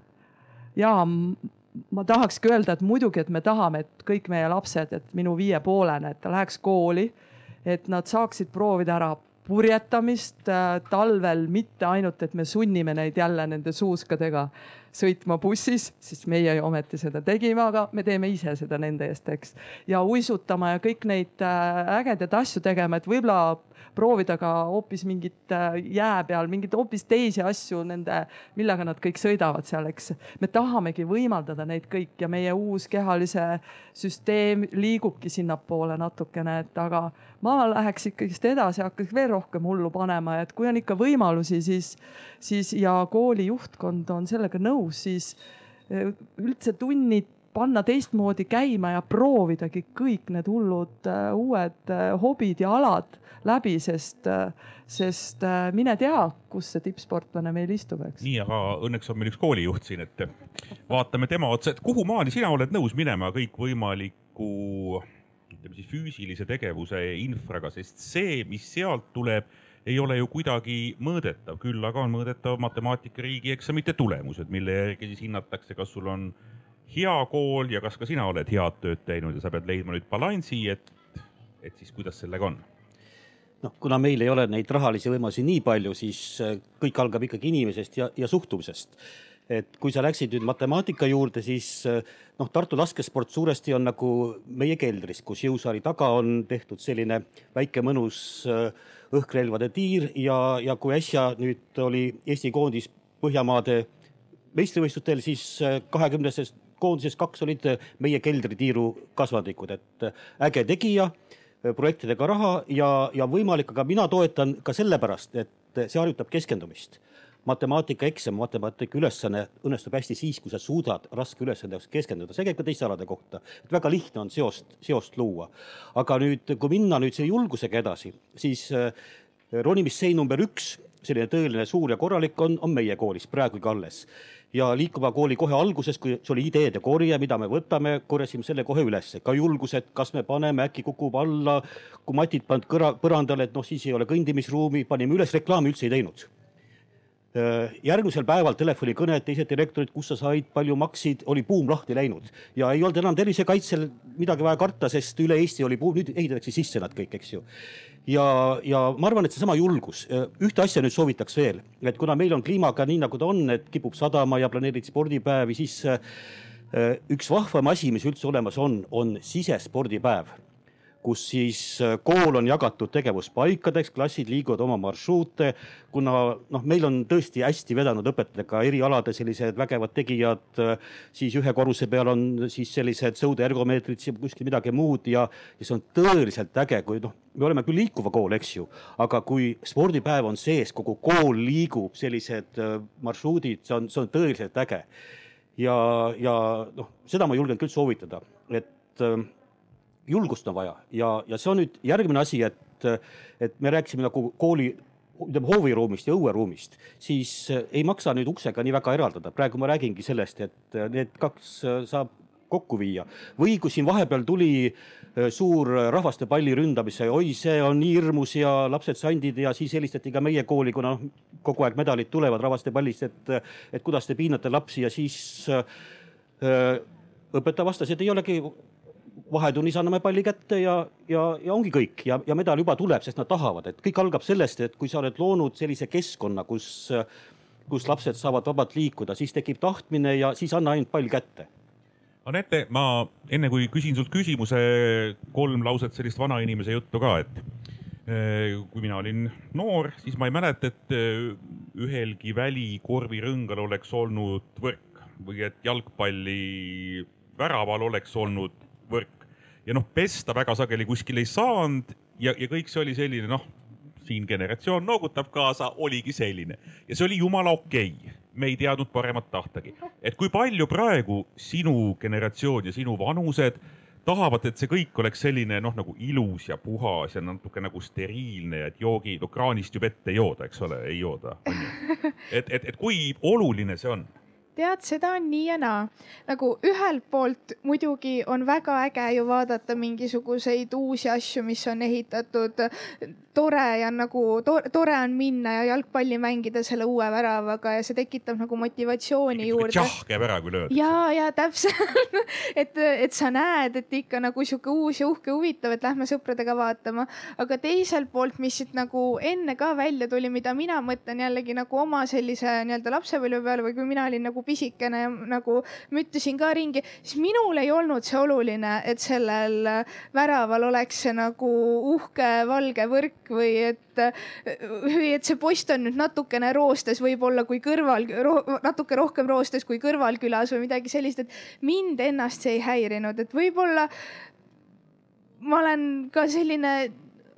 ja ma tahakski öelda, et muidugi, et me tahame, et kõik meie lapsed, et minu viiepoolene, et ta läheks kooli, et nad saaksid proovida ära purjetamist talvel, mitte ainult, et me sunnime neid jälle nende suuskadega sõitma bussis, siis meie ju ometi seda tegime, aga me teeme ise seda nende eest, eks. ja uisutama ja kõik neid äh, ägedaid asju tegema, et võib-olla proovida ka hoopis mingit äh, jää peal, mingeid hoopis teisi asju nende, millega nad kõik sõidavad seal, eks. me tahamegi võimaldada neid kõik ja meie uus kehalise süsteem liigubki sinnapoole natukene, et aga ma läheks ikkagist edasi, hakkaks veel rohkem hullu panema, et kui on ikka võimalusi, siis, siis ja kooli juhtkond on sellega nõus, siis eh, üldse tunnid panna teistmoodi käima ja proovidagi kõik need hullud uh, uued uh, hobid ja alad läbi, sest sest mine tea, kus see tippsportlane meil istub, eks. nii, aga õnneks on meil üks koolijuht siin, et vaatame tema otsa, et kuhu maani sina oled nõus minema kõikvõimaliku ütleme siis füüsilise tegevuse infraga, sest see, mis sealt tuleb, ei ole ju kuidagi mõõdetav, küll aga on mõõdetav matemaatika riigieksamite tulemused, mille järgi siis hinnatakse, kas sul on hea kool ja kas ka sina oled head tööd teinud ja sa pead leidma nüüd balansi, et, et siis kuidas sellega on noh, kuna meil ei ole neid rahalisi võimalusi nii palju, siis äh, kõik algab ikkagi inimesest ja, ja suhtumisest. et kui sa läksid nüüd matemaatika juurde, siis äh, noh, Tartu laskesport suuresti on nagu meie keldris, kus jõusaali taga on tehtud selline väike mõnus äh, õhkrelvade tiir ja, ja kui äsja nüüd oli Eesti koondis Põhjamaade meistrivõistlustel, siis kahekümneses koondises kaks olid meie keldritiiru kasvandikud, et äge tegija Äh, projektidega raha ja, ja võimalik, aga mina toetan ka sellepärast, et see harjutab keskendumist. Matemaatikaeksam, matemaatika ülesanne õnnestub hästi siis, kui sa suudad raske ülesande jaoks keskenduda, see käib ka teiste alade kohta. et väga lihtne on seost, seost luua. aga nüüd, kui minna nüüd selle julgusega edasi, siis äh, ronimissei number üks, selline tõeline suur ja korralik on, on meie koolis praegugi alles ja liikuva kooli kohe alguses, kui see oli ideede korje, mida me võtame, korjasime selle kohe ülesse, ka julgused, kas me paneme, äkki kukub alla, kui matid pannud kõra, põrandale, et noh, siis ei ole kõndimisruumi, panime üles, reklaami üldse ei teinud järgmisel päeval telefonikõned, teised direktorid, kus sa said, palju maksid, oli buum lahti läinud. Ja ei olnud enam tervisekaitsel midagi vaja karta, sest üle Eesti oli buum, nüüd ehitatakse sisse nad kõik, eks ju. Ja, ja ma arvan, et seesama julgus, ühte asja nüüd soovitaks veel, et kuna meil on kliimaga nii, nagu ta on, et kipub sadama ja planeerid spordipäevi, siis äh, üks vahvam asi, mis üldse olemas on, on sisespordipäev kus siis äh, kool on jagatud tegevuspaikadeks, klassid liiguvad oma marsruute, kuna noh, meil on tõesti hästi vedanud õpetajatega erialade sellised vägevad tegijad, äh, siis ühe korruse peal on siis sellised sõudeergomeetrid, kuskil midagi muud ja, ja see on tõeliselt äge, kui noh, me oleme küll liikuva kool, eks ju, aga kui spordipäev on sees, kogu kool liigub, sellised äh, marsruudid, see on, see on tõeliselt äge. ja, ja noh, seda ma julgen küll soovitada, et julgust on vaja. Ja, ja see on nüüd järgmine asi, et, et me rääkisime nagu kooli ütleme hooviruumist ja õueruumist, siis eh, ei maksa nüüd uksega nii väga eraldada, praegu ma räägingi sellest, et eh, need kaks eh, saab kokku viia. Või kui siin vahepeal tuli suur rahvastepalli ründamise, oi, see on nii hirmus ja lapsed sandid ja siis helistati ka meie kooli, kuna noh, kogu aeg medalid tulevad rahvastepallist, et, et kuidas te piinate lapsi. Ja siis öö, õpetaja vastas, et ei olegi vahetunnis anname palli kätte ja, ja, ja ongi kõik ja, ja medal juba tuleb, sest nad tahavad, et kõik algab sellest, et kui sa oled loonud sellise keskkonna, kus, kus lapsed saavad vabalt liikuda, siis tekib tahtmine ja siis anna ainult pall kätte. Anette, ma enne kui küsin sult küsimuse, kolm lauset sellist vanainimese juttu ka, et eh, kui mina olin noor, siis ma ei mäleta, et eh, ühelgi välikorvirõngal oleks olnud võrk või et jalgpalli väraval oleks olnud võrk. Ja noh, pesta väga sageli kuskil ei saanud ja, ja kõik see oli selline noh, siin generatsioon noogutab kaasa, oligi selline. Ja see oli jumala okei. Okay. me ei teadnud paremat tahtagi, et kui palju praegu sinu generatsioon ja sinu vanused tahavad, et see kõik oleks selline noh, nagu ilus ja puhas ja natuke nagu steriilne et joogi, no kraanist ju vett ei jooda, eks ole, ei jooda. et, et, et kui oluline see on tead, seda on nii ja naa. nagu ühelt poolt muidugi on väga äge ju vaadata mingisuguseid uusi asju, mis on ehitatud. Tore ja nagu tore, tore on minna ja jalgpalli mängida selle uue väravaga ja see tekitab nagu motivatsiooni juurde. tšah käib ära, kui lööd. ja, ja täpselt et, et sa näed, et ikka nagu sihuke uus ja uhke, huvitav, et lähme sõpradega vaatama. aga teiselt poolt, mis siit nagu enne ka välja tuli, mida mina mõtlen jällegi nagu oma sellise nii-öelda lapsepõlve peale või kui mina olin nagu pisikene nagu müttisin ka ringi, siis minul ei olnud see oluline, et sellel väraval oleks see nagu uhke valge võrk või et, või et see post on nüüd natukene roostes, võib-olla kui kõrval ro,, natuke rohkem roostes kui kõrvalkülas või midagi sellist, et mind ennast see ei häirinud, et võib-olla ma olen ka selline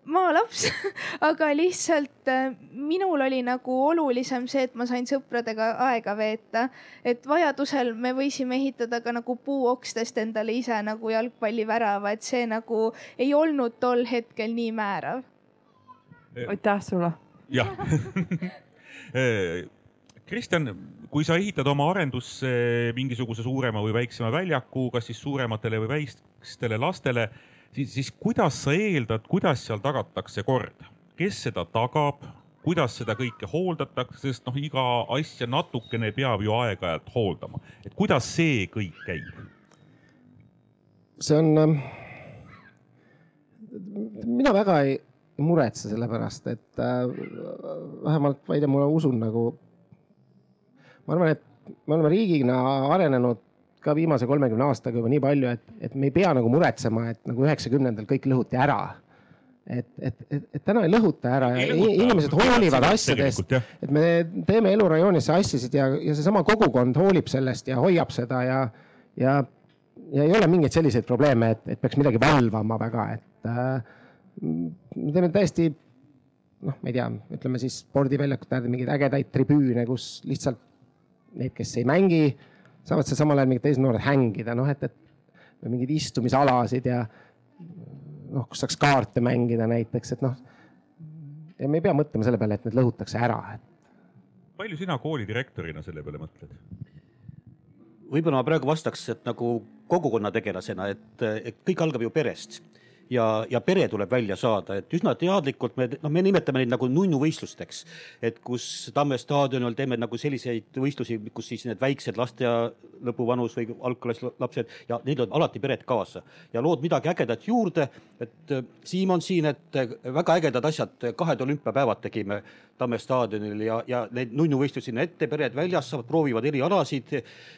maalaps aga lihtsalt äh, minul oli nagu olulisem see, et ma sain sõpradega aega veeta. et vajadusel me võisime ehitada ka nagu puuokstest endale ise nagu jalgpallivärava, et see nagu ei olnud tol hetkel nii määrav. Aitäh sulle. jah. Kristjan, kui sa ehitad oma arendusse mingisuguse suurema või väiksema väljaku, kas siis suurematele või väikestele lastele siis, siis kuidas sa eeldad, kuidas seal tagatakse kord, kes seda tagab, kuidas seda kõike hooldatakse, sest noh, iga asja natukene peab ju aeg-ajalt hooldama, et kuidas see kõik käib? see on, mina väga ei muretse selle pärast, et äh, vähemalt ma ei tea, ma usun nagu, ma arvan, et me oleme riigina arenenud ka viimase kolmekümne aastaga juba nii palju, et, et me ei pea nagu muretsema, et nagu üheksakümnendal kõik lõhuti ära. et, et, et, et täna ei lõhuta ära ja inimesed hoolivad asjadest, et me teeme elurajoonis asjasid ja, ja seesama kogukond hoolib sellest ja hoiab seda ja, ja, ja ei ole mingeid selliseid probleeme, et, et peaks midagi valvama väga, et äh, me teeme täiesti noh, ma ei tea, ütleme siis spordiväljakute äärde mingeid ägedaid tribüüne, kus lihtsalt need, kes ei mängi, saavad seal samal ajal mingid teised noored hängida, noh et, et või mingeid istumisalasid ja noh, kus saaks kaarte mängida näiteks, et noh. ja me ei pea mõtlema selle peale, et need lõhutakse ära, et palju sina koolidirektorina selle peale mõtled? võib-olla ma praegu vastaks, et nagu kogukonnategelasena, et kõik algab ju perest ja, ja pere tuleb välja saada, et üsna teadlikult me, noh, me nimetame neid nagu nunnuvõistlusteks. et kus Tamme staadionil teeme nagu selliseid võistlusi, kus siis need väiksed lasteaia lõpuvanus või algklassi lapsed ja neil on alati pered kaasa ja lood midagi ägedat juurde. et äh, Siim on siin, et äh, väga ägedad asjad, kahed olümpiapäevad tegime Tamme staadionil ja, ja neid nunnuvõistlusi sinna ette, pered väljas saavad, proovivad erialasid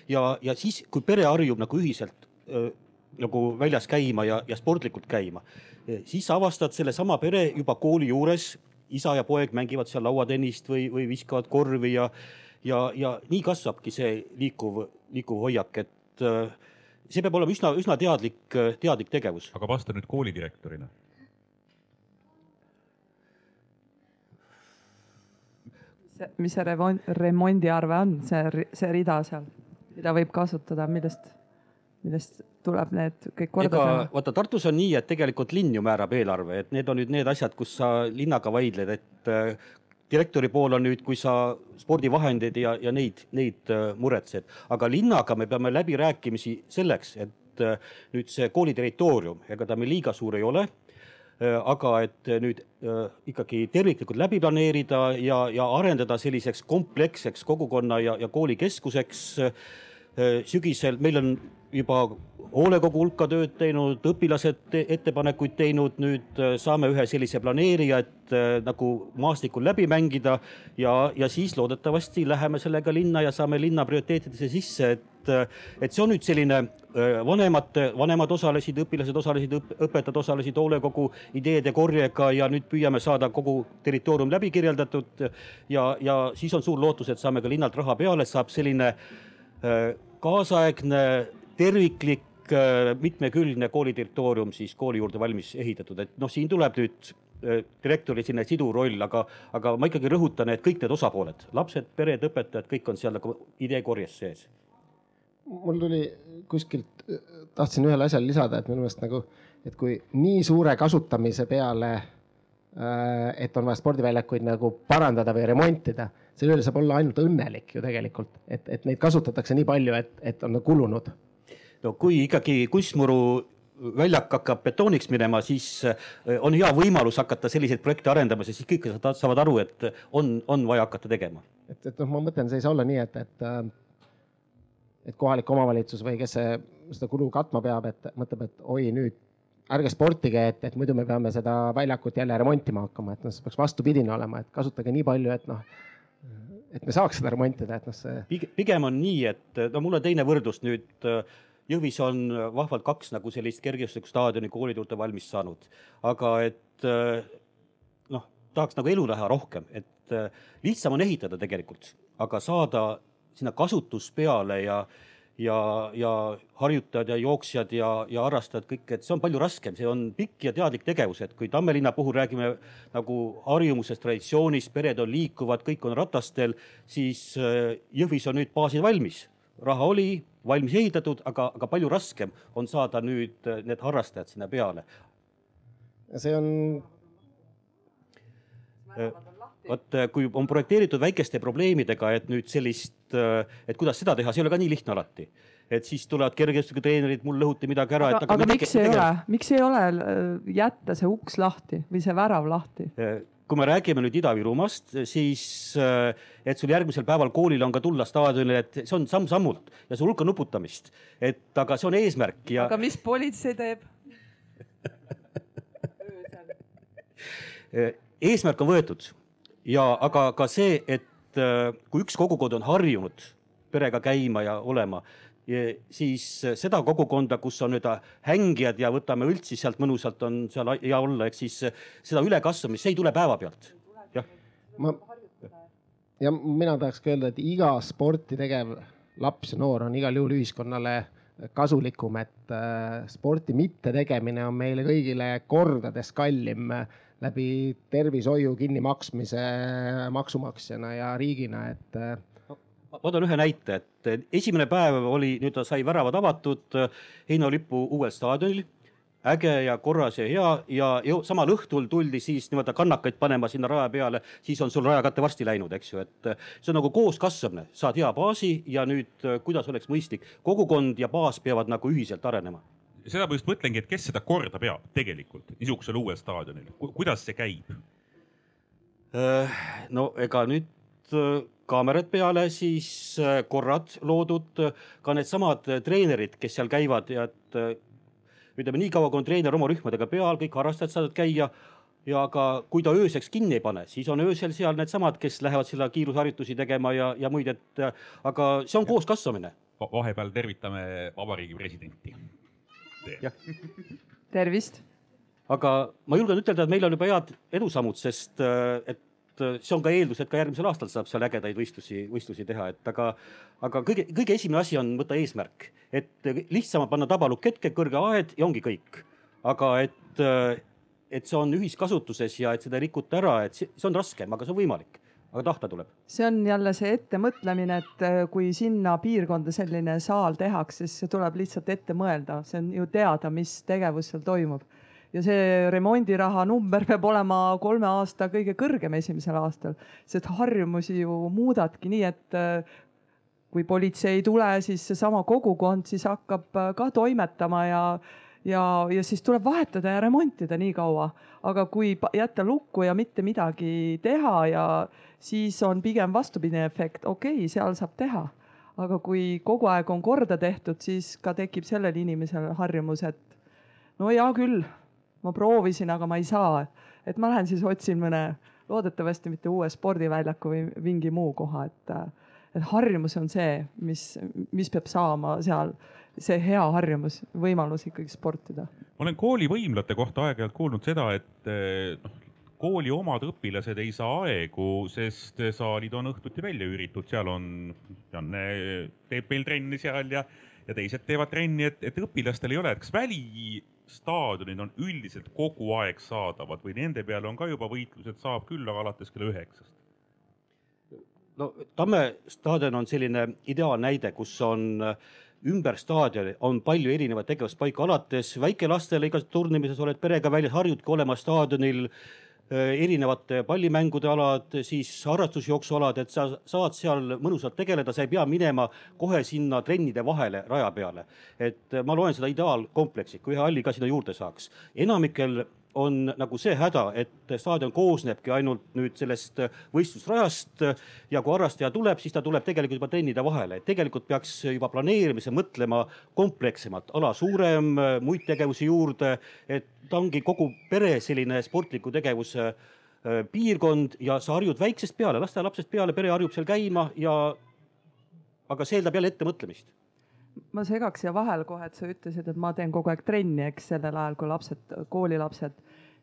ja, ja siis, kui pere harjub nagu ühiselt öö, nagu väljas käima ja, ja sportlikult käima, siis sa avastad sellesama pere juba kooli juures, isa ja poeg mängivad seal lauatennist või, või viskavad korvi ja, ja, ja nii kasvabki see liikuv, liikuv hoiak, et äh, see peab olema üsna, üsna teadlik, teadlik tegevus. aga vasta nüüd koolidirektorina. mis see remont, remondiarve on, see, see rida seal, mida võib kasutada, millest, millest tuleb need kõik korda teha? vaata Tartus on nii, et tegelikult linn ju määrab eelarve, et need on nüüd need asjad, kus sa linnaga vaidled, et äh, direktori pool on nüüd, kui sa spordivahendeid ja, ja neid, neid äh, muretsed, aga linnaga me peame läbirääkimisi selleks, et äh, nüüd see kooli territoorium, ega ta meil liiga suur ei ole aga et nüüd ikkagi terviklikult läbi planeerida ja, ja arendada selliseks kompleksseks kogukonna ja, ja koolikeskuseks sügisel meil on juba hoolekogu hulka tööd teinud, õpilased ettepanekuid teinud, nüüd äh, saame ühe sellise planeerija, et äh, nagu maastikul läbi mängida ja, ja siis loodetavasti läheme sellega linna ja saame linna prioriteetidesse sisse, et, et see on nüüd selline äh, vanemate, vanemad osalesid, õpilased osalesid, õpetajad osalesid hoolekogu ideede korjega ja nüüd püüame saada kogu territoorium läbi kirjeldatud. Ja, ja siis on suur lootus, et saame ka linnalt raha peale, saab selline äh, kaasaegne terviklik äh, mitmekülgne kooli territoorium siis kooli juurde valmis ehitatud, et noh, siin tuleb nüüd äh, direktori selline siduv roll, aga, aga ma ikkagi rõhutan, et kõik need osapooled, lapsed, pered, õpetajad, kõik on seal nagu ideekorjes sees. mul tuli kuskilt, tahtsin ühele asjale lisada, et minu meelest nagu, et kui nii suure kasutamise peale, et on vaja spordiväljakuid nagu parandada või remontida, selle üle saab olla ainult õnnelik ju tegelikult, et, et neid kasutatakse nii palju, et, et on kulunud no kui ikkagi kunstmuru väljak hakkab betooniks minema, siis äh, on hea võimalus hakata selliseid projekte arendama, sest siis kõik saavad- saavad aru, et on, on vaja hakata tegema. et, et noh, ma mõtlen, see ei saa olla nii, et, et, et kohalik omavalitsus või kes see, seda kulu katma peab, et mõtleb, et oi nüüd ärge sportige, et, et muidu me peame seda väljakut jälle remontima hakkama, et noh, see peaks vastupidine olema, et kasutage nii palju, et noh, et me saaks seda remontida, et noh, see Pig- pigem on nii, et no mul on teine võrdlus nüüd. Jõhvis on vahvalt kaks nagu sellist kergejõustikustaadioni koolide juurde valmis saanud, aga et noh, tahaks nagu elu näha rohkem, et lihtsam on ehitada tegelikult, aga saada sinna kasutus peale ja ja, ja harjutajad ja jooksjad ja, ja harrastajad kõik, et see on palju raskem, see on pikk ja teadlik tegevus, et kui Tamme linna puhul räägime nagu harjumusest, traditsioonist, pered on liikuvad, kõik on ratastel, siis äh, Jõhvis on nüüd baasid valmis, raha oli valmis ehitatud, aga, aga palju raskem on saada nüüd äh, need harrastajad sinna peale. see on, vot äh, kui on projekteeritud väikeste probleemidega, et nüüd sellist, et kuidas seda teha, see ei ole ka nii lihtne alati et siis tulevad kergejõustikutreenerid, mul lõhuti midagi ära. aga, aga miks ei ole, miks ei ole jätta see uks lahti või see värav lahti? kui me räägime nüüd Ida-Virumaast, siis et sul järgmisel päeval koolile on ka tulla staadionile, et see on samm-sammult ja see hulka nuputamist, et aga see on eesmärk ja. aga mis politsei teeb eesmärk on võetud ja aga ka see, et kui üks kogukond on harjunud perega käima ja olema, siis seda kogukonda, kus on nüüd hängijad ja võtame üldse sealt mõnusalt on seal hea olla, ehk siis seda ülekasvamist, see ei tule päevapealt. jah. ma ja mina tahaks ka öelda, et iga sporti tegev laps ja noor on igal juhul ühiskonnale kasulikum, et äh, sporti mittetegemine on meile kõigile kordades kallim läbi tervishoiu kinnimaksmise maksumaksjana ja riigina, et äh, ma toon ühe näite, et esimene päev oli, nüüd ta sai väravad avatud heinalipu uuel staadionil. Äge ja korras ja hea ja ju, samal õhtul tuldi siis nii-öelda kannakaid panema sinna raja peale, siis on sul rajakatte varsti läinud, eks ju, et see on nagu kooskasvamine, saad hea baasi ja nüüd kuidas oleks mõistlik, kogukond ja baas peavad nagu ühiselt arenema. Seda ma just mõtlengi, et kes seda korda peab tegelikult niisugusel uuel staadionil, kuidas see käib? no ega nüüd kaamerad peale, siis äh, korrad loodud, ka needsamad äh, treenerid, kes seal käivad ja et äh, ütleme, niikaua kui on treener oma rühmadega peal, kõik harrastajad saavad käia ja ka kui ta ööseks kinni ei pane, siis on öösel seal needsamad, kes lähevad sinna kiirusharjutusi tegema ja, ja muid, et aga see on koos kasvamine. vahepeal tervitame vabariigi presidenti. Tervist. aga ma julgen ütelda, et meil on juba head edusammud, sest et Äh, see on ka eeldus, et ka järgmisel aastal saab seal ägedaid võistlusi, võistlusi teha, et aga, aga kõige, kõige esimene asi on võtta eesmärk, et lihtsam on panna tabalukk hetke, kõrge aed ja ongi kõik. aga et, äh, et see on ühiskasutuses ja et seda ei rikuta ära, et see, see on raskem, aga see on võimalik aga tahta tuleb. see on jälle see ettemõtlemine, et äh, kui sinna piirkonda selline saal tehakse, siis tuleb lihtsalt ette mõelda, see on ju teada, mis tegevus seal toimub. Ja see remondiraha number peab olema kolme aasta kõige kõrgem esimesel aastal, sest harjumusi ju muudadki nii, et äh, kui politsei ei tule, siis seesama kogukond siis hakkab äh, ka toimetama ja, ja, ja siis tuleb vahetada ja remontida nii kaua. aga kui jätta lukku ja mitte midagi teha ja siis on pigem vastupidine efekt, okei okay,, seal saab teha aga kui kogu aeg on korda tehtud, siis ka tekib sellel inimesel harjumus, et no hea küll, ma proovisin, aga ma ei saa. et ma lähen siis otsin mõne, loodetavasti mitte uue spordiväljaku või mingi muu koha, et, et harjumus on see, mis, mis peab saama seal, see hea harjumus, võimalus ikkagi sportida. ma olen koolivõimlate kohta aeg-ajalt kuulnud seda, et noh, kooli omad õpilased ei saa aegu, sest saalid on õhtuti välja üüritud, seal on, Janne teeb meil trenni seal ja, ja teised teevad trenni, et, et õpilastel ei ole, et kas väli staadionid on üldiselt kogu aeg saadavad või nende peale on ka juba võitlused, saab küll, aga alates kella üheksast? no Tamme staadion on selline ideaalnäide, kus on ümber staadioni on palju erinevaid tegevuspaiku, alates väikelastele igas turnimises oled perega väljas, harjudki olema staadionil Äh, erinevate pallimängude alad, siis harrastusjooksualad, et sa saad seal mõnusalt tegeleda, sa ei pea minema kohe sinna trennide vahele raja peale. et ma loen seda ideaalkompleksi, kui ühe halli ka sinna juurde saaks. enamikel on nagu see häda, et staadion koosnebki ainult nüüd sellest võistlusrajast ja kui harrastaja tuleb, siis ta tuleb tegelikult juba trennide vahele, et tegelikult peaks juba planeerimise mõtlema komplekssemalt, ala suurem, muid tegevusi juurde, et ta ongi kogu pere selline sportliku tegevuse äh, piirkond ja sa harjud väiksest peale, lasteaialapsest peale, pere harjub seal käima ja aga see eeldab jälle ettemõtlemist ma segaks siia vahele kohe, et sa ütlesid, et ma teen kogu aeg trenni, eks sellel ajal, kui lapsed, koolilapsed,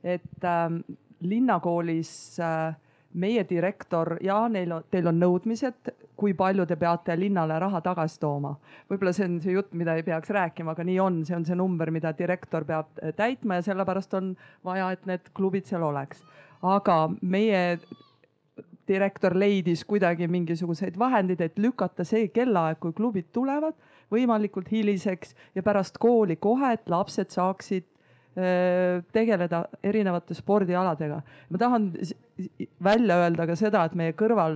et äh, linnakoolis äh, meie direktor ja neil on, teil on nõudmised, kui palju te peate linnale raha tagasi tooma. võib-olla see on see jutt, mida ei peaks rääkima, aga nii on, see on see number, mida direktor peab äh, täitma ja sellepärast on vaja, et need klubid seal oleks. aga meie direktor leidis kuidagi mingisuguseid vahendeid, et lükata see kellaaeg, kui klubid tulevad võimalikult hiliseks ja pärast kooli kohe, et lapsed saaksid tegeleda erinevate spordialadega. ma tahan välja öelda ka seda, et meie kõrval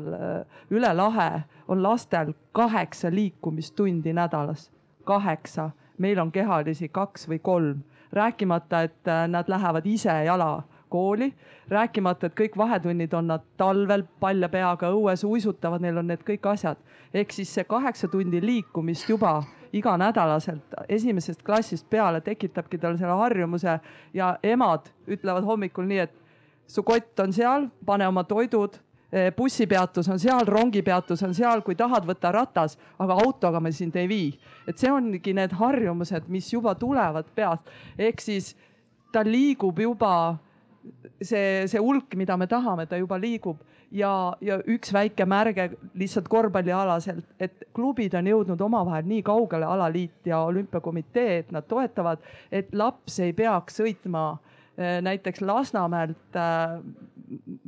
üle lahe on lastel kaheksa liikumistundi nädalas, kaheksa, meil on kehalisi kaks või kolm, rääkimata, et nad lähevad ise jala kooli, rääkimata, et kõik vahetunnid on nad talvel palja peaga õues uisutavad, neil on need kõik asjad. ehk siis see kaheksa tundi liikumist juba iganädalaselt esimesest klassist peale tekitabki tal selle harjumuse ja emad ütlevad hommikul nii, et su kott on seal, pane oma toidud, bussipeatus on seal, rongipeatus on seal, kui tahad, võta ratas, aga autoga me sind ei vii. et see ongi need harjumused, mis juba tulevad peast, ehk siis ta liigub juba see, see hulk, mida me tahame, ta juba liigub. Ja, ja üks väike märge lihtsalt korvpallialaselt, et klubid on jõudnud omavahel nii kaugele, alaliit ja olümpiakomitee, et nad toetavad, et laps ei peaks sõitma eh, näiteks Lasnamäelt,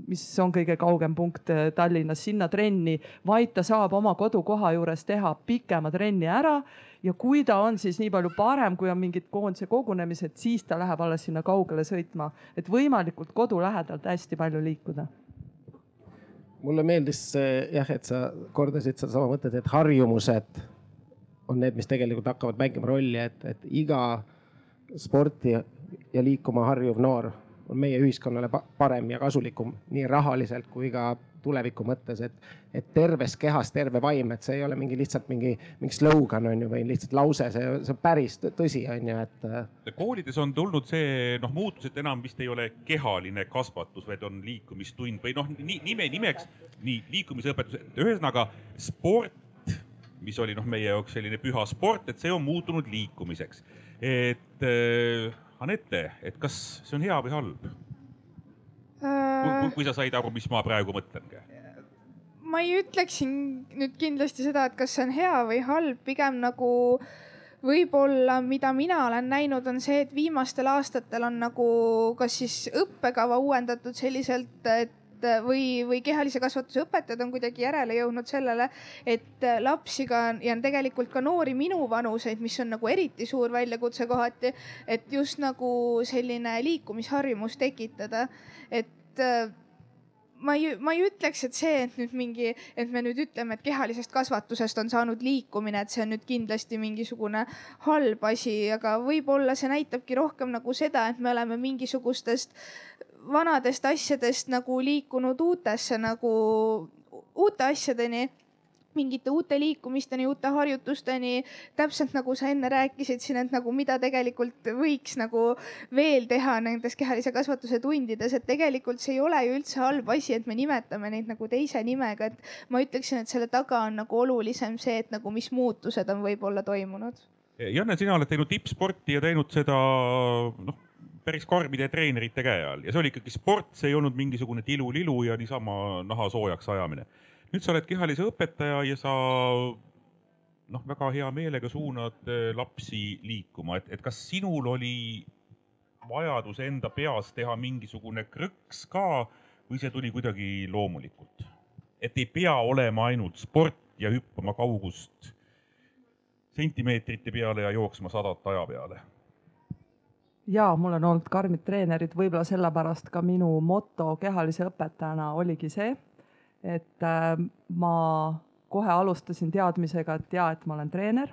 mis on kõige kaugem punkt eh, Tallinnas, sinna trenni, vaid ta saab oma kodukoha juures teha pikema trenni ära ja kui ta on siis nii palju parem, kui on mingid koondise kogunemised, siis ta läheb alles sinna kaugele sõitma, et võimalikult kodu lähedalt hästi palju liikuda. Mulle meeldis jah, et sa kordasid sedasama mõtet, et harjumused on need, mis tegelikult hakkavad mängima rolli, et, et iga sporti ja liikuma harjuv noor on meie ühiskonnale pa- parem ja kasulikum nii rahaliselt kui ka tuleviku mõttes, et, et terves kehas terve vaim, et see ei ole mingi lihtsalt mingi, mingi slogan on ju, või lihtsalt lause, see, see on päris tõ- tõsi, on ju, et koolides on tulnud see noh, muutus, et enam vist ei ole kehaline kasvatus, vaid on liikumistund või noh, nime nimeks, nii liikumisõpetus, ühesõnaga sport, mis oli noh, meie jaoks selline püha sport, et see on muutunud liikumiseks. et Anette, et kas see on hea või halb? kui, kui, sa said aru, mis ma praegu mõtlen? ma ei ütleks siin nüüd kindlasti seda, et kas see on hea või halb, pigem nagu võib-olla, mida mina olen näinud, on see, et viimastel aastatel on nagu kas siis õppekava uuendatud selliselt, et või, või kehalise kasvatuse õpetajad on kuidagi järele jõudnud sellele, et lapsi ka ja tegelikult ka noori minu vanuseid, mis on nagu eriti suur väljakutse kohati, et just nagu selline liikumisharjumus tekitada, et äh, ma ei, ma ei ütleks, et see, et nüüd mingi, et me nüüd ütleme, et kehalisest kasvatusest on saanud liikumine, et see on nüüd kindlasti mingisugune halb asi, aga võib-olla see näitabki rohkem nagu seda, et me oleme mingisugustest vanadest asjadest nagu liikunud uutesse nagu uute asjadeni mingite uute liikumisteni, uute harjutusteni, täpselt nagu sa enne rääkisid siin, et nagu mida tegelikult võiks nagu veel teha nendes kehalise kasvatuse tundides, et tegelikult see ei ole ju üldse halb asi, et me nimetame neid nagu teise nimega, et ma ütleksin, et selle taga on nagu olulisem see, et nagu mis muutused on võib-olla toimunud. Janne, sina oled teinud tippsporti ja teinud seda noh, päris karmide treenerite käe all ja see oli ikkagi sport, see ei olnud mingisugune tilulilu ja niisama naha soojaks ajamine. nüüd sa oled kehalise õpetaja ja sa noh, väga hea meelega suunad eh, lapsi liikuma, et, et kas sinul oli vajadus enda peas teha mingisugune krõks ka või see tuli kuidagi loomulikult? et ei pea olema ainult sport ja hüppama kaugust sentimeetrite peale ja jooksma sadat aja peale ja mul on olnud karmid treenerid, võib-olla sellepärast ka minu moto kehalise õpetajana oligi see, et äh, ma kohe alustasin teadmisega, et ja, et ma olen treener.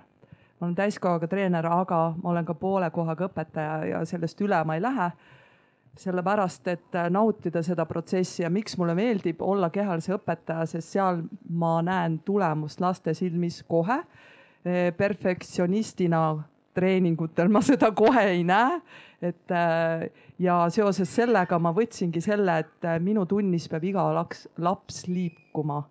ma olen täiskohaga treener, aga ma olen ka poole kohaga õpetaja ja sellest üle ma ei lähe. sellepärast, et äh, nautida seda protsessi ja miks mulle meeldib olla kehalise õpetaja, sest seal ma näen tulemust laste silmis kohe. perfektsionistina treeningutel ma seda kohe ei näe. et äh, ja seoses sellega ma võtsingi selle, et äh, minu tunnis peab iga laps, laps liikuma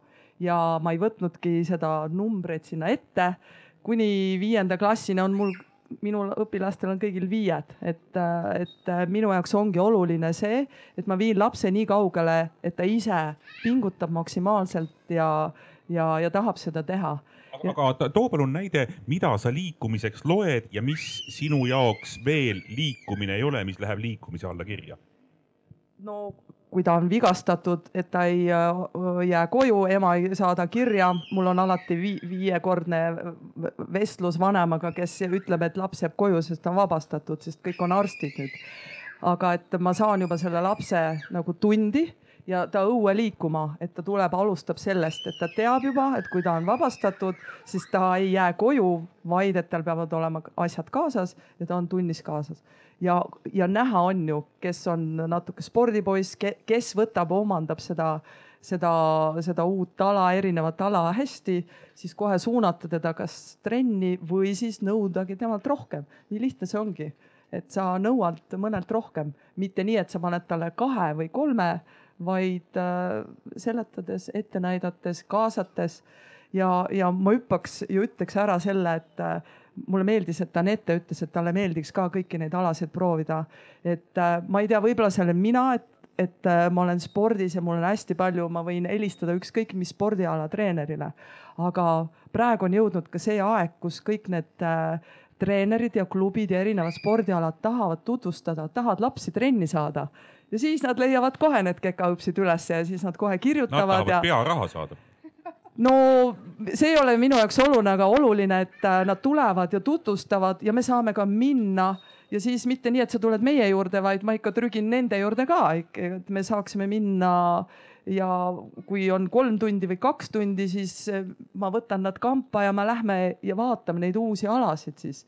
ja ma ei võtnudki seda numbreid sinna ette. kuni viienda klassini on mul, minul õpilastel on kõigil viied, et, äh, et minu jaoks ongi oluline see, et ma viin lapse nii kaugele, et ta ise pingutab maksimaalselt ja, ja, ja tahab seda teha aga, too palun näide, mida sa liikumiseks loed ja mis sinu jaoks veel liikumine ei ole, mis läheb liikumise alla kirja? no kui ta on vigastatud, et ta ei äh, jää koju, ema ei saada kirja, mul on alati vi viiekordne vestlus vanemaga, kes ütleb, et laps jääb koju, sest ta on vabastatud, sest kõik on arstid nüüd. aga et ma saan juba selle lapse nagu tundi ja ta õue liikuma, et ta tuleb, alustab sellest, et ta teab juba, et kui ta on vabastatud, siis ta ei jää koju, vaid et tal peavad olema asjad kaasas ja ta on tunnis kaasas. ja, ja näha on ju, kes on natuke spordipoiss, kes võtab, omandab seda, seda, seda uut ala, erinevat ala hästi, siis kohe suunata teda kas trenni või siis nõudagi temalt rohkem. nii lihtne see ongi et sa nõuad mõnelt rohkem, mitte nii, et sa paned talle kahe või kolme vaid äh, seletades, ette näidates, kaasates ja, ja ma hüppaks ja ütleks ära selle, et äh, mulle meeldis, et Anette ütles, et talle meeldiks ka kõiki neid alasid proovida. et äh, ma ei tea, võib-olla see olen mina, et, et ma olen spordis ja mul on hästi palju, ma võin helistada ükskõik mis spordiala treenerile. aga praegu on jõudnud ka see aeg, kus kõik need treenerid ja klubid ja erinevad spordialad tahavad tutvustada, tahavad lapsi trenni saada ja siis nad leiavad kohe need kekaõpsid ülesse ja siis nad kohe kirjutavad. Nad tahavad ja... pearaha saada no see ei ole minu jaoks oluline, aga oluline, et äh, nad tulevad ja tutvustavad ja me saame ka minna ja siis mitte nii, et sa tuled meie juurde, vaid ma ikka trügin nende juurde ka, et me saaksime minna ja kui on kolm tundi või kaks tundi, siis äh, ma võtan nad kampa ja me lähme ja vaatame neid uusi alasid siis.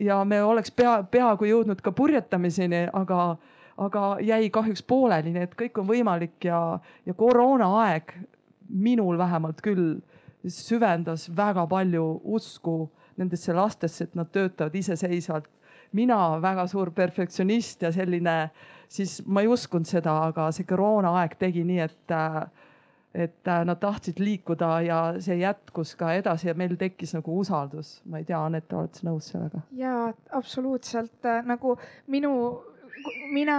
ja me oleks pea, peaaegu jõudnud ka purjetamiseni, aga aga jäi kahjuks pooleli, nii et kõik on võimalik ja, ja koroonaaeg minul vähemalt küll süvendas väga palju usku nendesse lastesse, et nad töötavad iseseisvalt. mina väga suur perfektsionist ja selline, siis ma ei uskunud seda, aga see koroonaaeg tegi nii, et et nad tahtsid liikuda ja see jätkus ka edasi ja meil tekkis nagu usaldus. ma ei tea, Anett, oled sa nõus sellega? ja absoluutselt nagu minu mina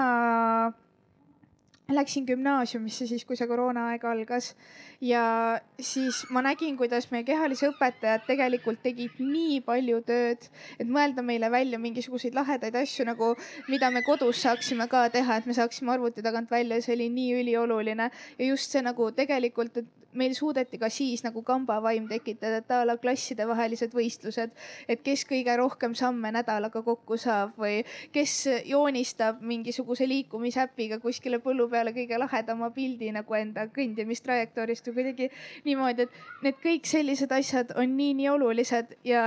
läksin gümnaasiumisse siis, kui see koroonaaeg algas ja siis ma nägin, kuidas meie kehalise õpetajad tegelikult tegid nii palju tööd, et mõelda meile välja mingisuguseid lahedaid asju nagu, mida me kodus saaksime ka teha, et me saaksime arvuti tagant välja, see oli nii ülioluline. Ja just see nagu tegelikult, et meil suudeti ka siis nagu kambavaim tekitada, et a la klassidevahelised võistlused, et kes kõige rohkem samme nädalaga kokku saab või kes joonistab mingisuguse liikumisäpiga kuskile põllu peale kõige lahedama pildi nagu enda kõndimistrajektoorist või kuidagi niimoodi, et need kõik sellised asjad on nii-nii olulised ja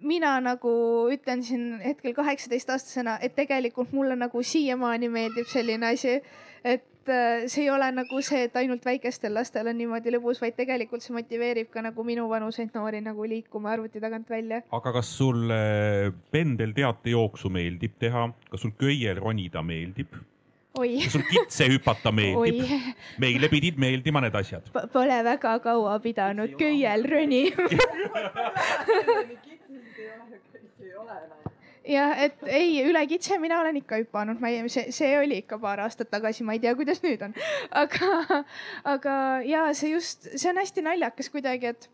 mina nagu ütlen siin hetkel kaheksateistaastasena, et tegelikult mulle nagu siiamaani meeldib selline asi, et äh, see ei ole nagu see, et ainult väikestel lastel on niimoodi lõbus, vaid tegelikult see motiveerib ka nagu minuvanuseid noori nagu liikuma arvuti tagant välja. aga kas sulle pendelteatejooksu meeldib teha, kas sul köiel ronida meeldib? Sul kitse hüpata meeldib? meile pidid meeldima need asjad. Pole väga kaua pidanud köiel ronima jah, et ei, üle kitse mina olen ikka hüpanud, ma ei, see, see oli ikka paar aastat tagasi, ma ei tea, kuidas nüüd on. aga, aga ja see just, see on hästi naljakas kuidagi, et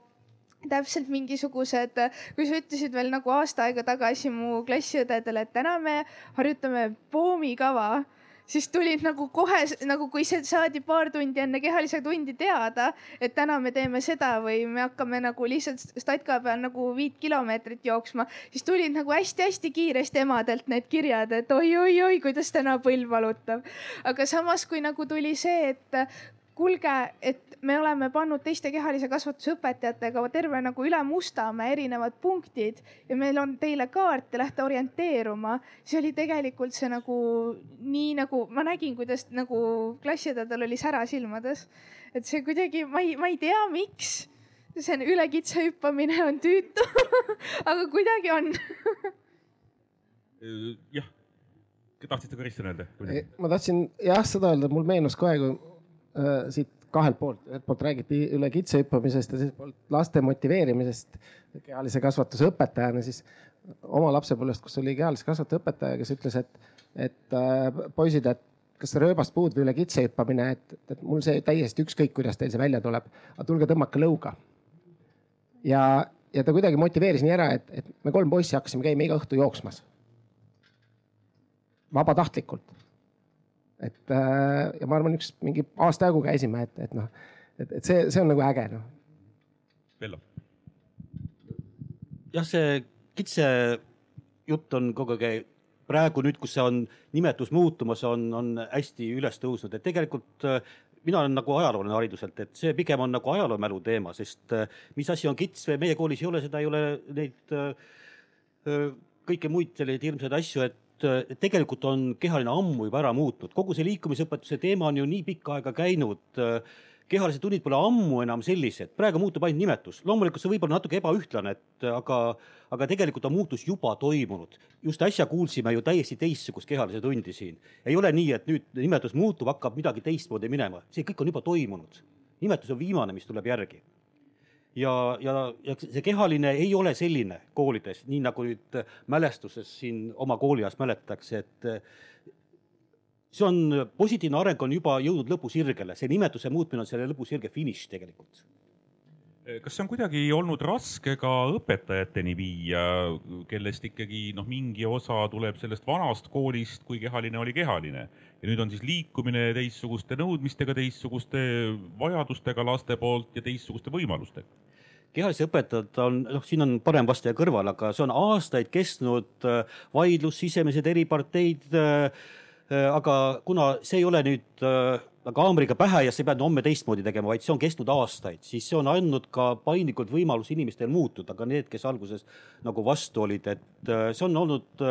täpselt mingisugused, kui sa ütlesid veel nagu aasta aega tagasi mu klassiõdedele, et täna me harjutame poomikava siis tulid nagu kohe nagu, kui see saadi paar tundi enne kehalise tundi teada, et täna me teeme seda või me hakkame nagu lihtsalt statka peal nagu viit kilomeetrit jooksma, siis tulid nagu hästi-hästi kiiresti emadelt need kirjad, et oi-oi-oi, kuidas täna põlv valutab. aga samas, kui nagu tuli see, et kuulge, et me oleme pannud teiste kehalise kasvatuse õpetajatega terve nagu üle Mustamäe erinevad punktid ja meil on teile kaart ja lähte orienteeruma. see oli tegelikult see nagu nii nagu ma nägin, kuidas nagu klassiõdedel oli sära silmades. et see kuidagi, ma ei, ma ei tea, miks. see on üle kitse hüppamine on tüütu aga kuidagi on jah, tahtsid sa Kristjan öelda? ma tahtsin jah seda öelda, mul meenus kohe, kui Äh, siit kahelt poolt, ühelt poolt räägiti üle kitse hüppamisest ja teiselt poolt laste motiveerimisest kehalise kasvatuse õpetajana, siis oma lapsepõlvest, kus oli kehalise kasvatuse õpetaja, kes ütles, et, et äh, poisid, et kas rööbast puud või üle kitse hüppamine, et, et mul see täiesti ükskõik, kuidas teil see välja tuleb, aga tulge tõmmake lõuga. ja, ja ta kuidagi motiveeris nii ära, et, et me kolm poissi hakkasime käima iga õhtu jooksmas. vabatahtlikult et äh, ja ma arvan, üks mingi aasta jagu käisime, et, et noh, et, et see, see on nagu äge noh. Vello. jah, see kitse jutt on kogu aeg praegu nüüd, kus see on nimetus muutumas, on, on hästi üles tõusnud, et tegelikult äh, mina olen nagu ajaloolane hariduselt, et see pigem on nagu ajaloomälu teema, sest äh, mis asi on kits meie koolis ei ole seda, ei ole neid kõiki muid selliseid hirmsaid asju, et tegelikult on kehaline ammu juba ära muutnud, kogu see liikumisõpetuse teema on ju nii pikka aega käinud kehalised tunnid pole ammu enam sellised, praegu muutub ainult nimetus. loomulikult see võib olla natuke ebaühtlane, et aga, aga tegelikult on muutus juba toimunud. just äsja kuulsime ju täiesti teistsugust kehalise tundi siin. ei ole nii, et nüüd nimetus muutub, hakkab midagi teistmoodi minema, see kõik on juba toimunud. nimetus on viimane, mis tuleb järgi. Ja, ja, ja see kehaline ei ole selline koolides, nii nagu nüüd mälestuses siin oma kooliajast mäletatakse, et see on, positiivne areng on juba jõudnud lõpusirgele, see nimetuse muutmine on selle lõpusirge finiš tegelikult kas see on kuidagi olnud raske ka õpetajateni viia, kellest ikkagi noh, mingi osa tuleb sellest vanast koolist, kui kehaline oli kehaline ja nüüd on siis liikumine teistsuguste nõudmistega, teistsuguste vajadustega laste poolt ja teistsuguste võimalustega? kehalised õpetajad on, noh, siin on parem vastaja kõrval, aga see on aastaid kestnud äh, vaidlus, sisemised eriparteid äh, Äh, aga kuna see ei ole nüüd haamriga pähe ja sa ei pea homme teistmoodi tegema, vaid see on kestnud aastaid, siis see on andnud ka paindlikult võimalus inimestel muutuda, ka need, kes alguses nagu vastu olid, et äh, see on olnud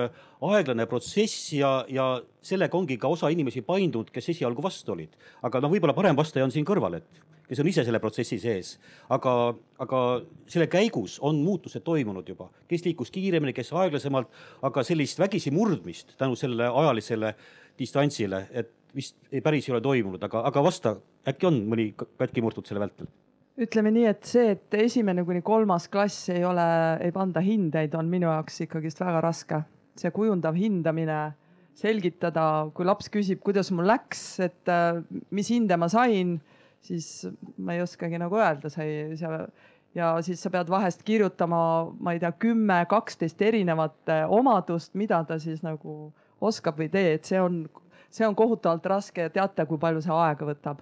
aeglane protsess ja, ja sellega ongi ka osa inimesi paindunud, kes esialgu vastu olid. aga noh, võib-olla parem vastaja on siin kõrval, et kes on ise selle protsessi sees. aga, aga selle käigus on muutused toimunud juba, kes liikus kiiremini, kes aeglasemalt, aga sellist vägisi murdmist tänu sellele ajalisele distantsile, et vist ei, päris ei ole toimunud, aga, aga vasta, äkki on mõni katki murtud selle vältel? ütleme nii, et see, et esimene kuni kolmas klass ei ole, ei panda hindeid, on minu jaoks ikkagist väga raske. see kujundav hindamine, selgitada, kui laps küsib, kuidas mul läks, et äh, mis hinde ma sain, siis ma ei oskagi nagu öelda, sa ei, sa ja siis sa pead vahest kirjutama, ma ei tea, kümme, kaksteist erinevat omadust, mida ta siis nagu oskab või ei tee, et see on, see on kohutavalt raske ja teate, kui palju see aega võtab.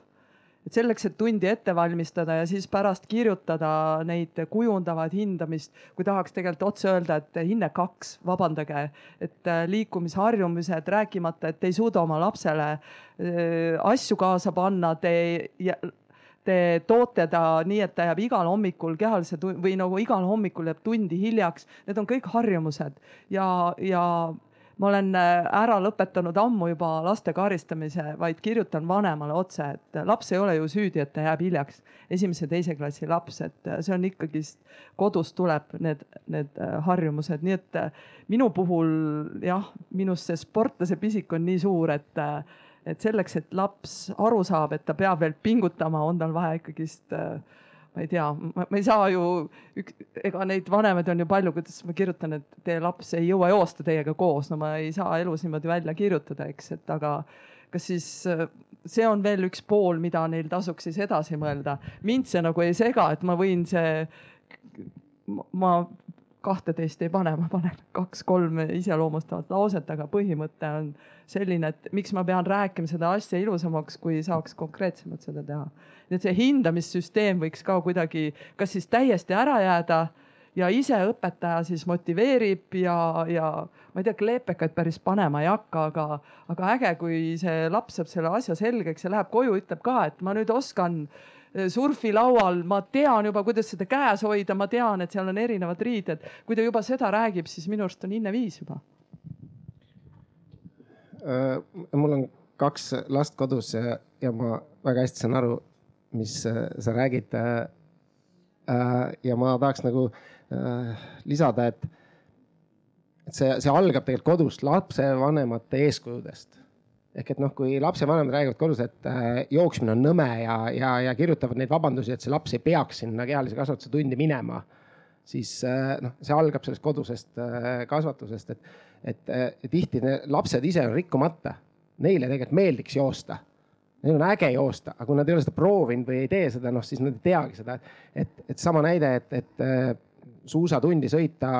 et selleks, et tundi ette valmistada ja siis pärast kirjutada neid kujundavaid hindamist, kui tahaks tegelikult otse öelda, et hinne kaks, vabandage, et äh, liikumisharjumused, rääkimata, et ei suuda oma lapsele äh, asju kaasa panna, te te toote ta nii, et ta jääb igal hommikul kehalise või nagu igal hommikul jääb tundi hiljaks. Need on kõik harjumused ja, ja ma olen äh, ära lõpetanud ammu juba laste karistamise, vaid kirjutan vanemale otse, et laps ei ole ju süüdi, et ta jääb hiljaks. esimese-teise klassi laps, et äh, see on ikkagist, kodust tuleb need, need äh, harjumused, nii et minu puhul jah, minust see sportlase pisik on nii suur, et et selleks, et laps aru saab, et ta peab veel pingutama, on tal vaja ikkagist äh, ma ei tea, ma ei saa ju, ega neid vanemaid on ju palju, kuidas ma kirjutan, et teie laps ei jõua joosta teiega koos, no ma ei saa elus niimoodi välja kirjutada, eks, et aga kas siis see on veel üks pool, mida neil tasuks siis edasi mõelda. mind see nagu ei sega, et ma võin see, ma kahteteist ei pane, ma panen kaks-kolm iseloomustavat lauset, aga põhimõte on selline, et miks ma pean rääkima seda asja ilusamaks, kui saaks konkreetsemalt seda teha. nii et see hindamissüsteem võiks ka kuidagi, kas siis täiesti ära jääda ja ise õpetaja siis motiveerib ja, ja ma ei tea, kleepekaid päris panema ei hakka, aga, aga äge, kui see laps saab selle asja selgeks ja läheb koju, ütleb ka, et ma nüüd oskan eh, surfilaual, ma tean juba, kuidas seda käes hoida, ma tean, et seal on erinevad riided. kui ta juba seda räägib, siis minu arust on hinne viis juba Äh, mul on kaks last kodus ja, ja ma väga hästi saan aru, mis äh, sa räägid. Äh, ja ma tahaks nagu lisada, et, et see, see algab tegelikult kodust, lapsevanemate eeskujudest. Ehk et noh, kui lapsevanemad räägivad kodus, et jooksmine on nõme ja, ja, ja kirjutavad neid vabandusi, et see laps ei peaks sinna kehalise kasvatuse tundi minema siis noh, see algab sellest kodusest kasvatusest, et et tihti lapsed ise on rikkumata, neile tegelikult meeldiks joosta. Neil on äge joosta, aga kui nad ei ole seda proovinud või ei tee seda, noh siis nad ei teagi seda, et, et sama näide, et, et äh, suusatundi sõita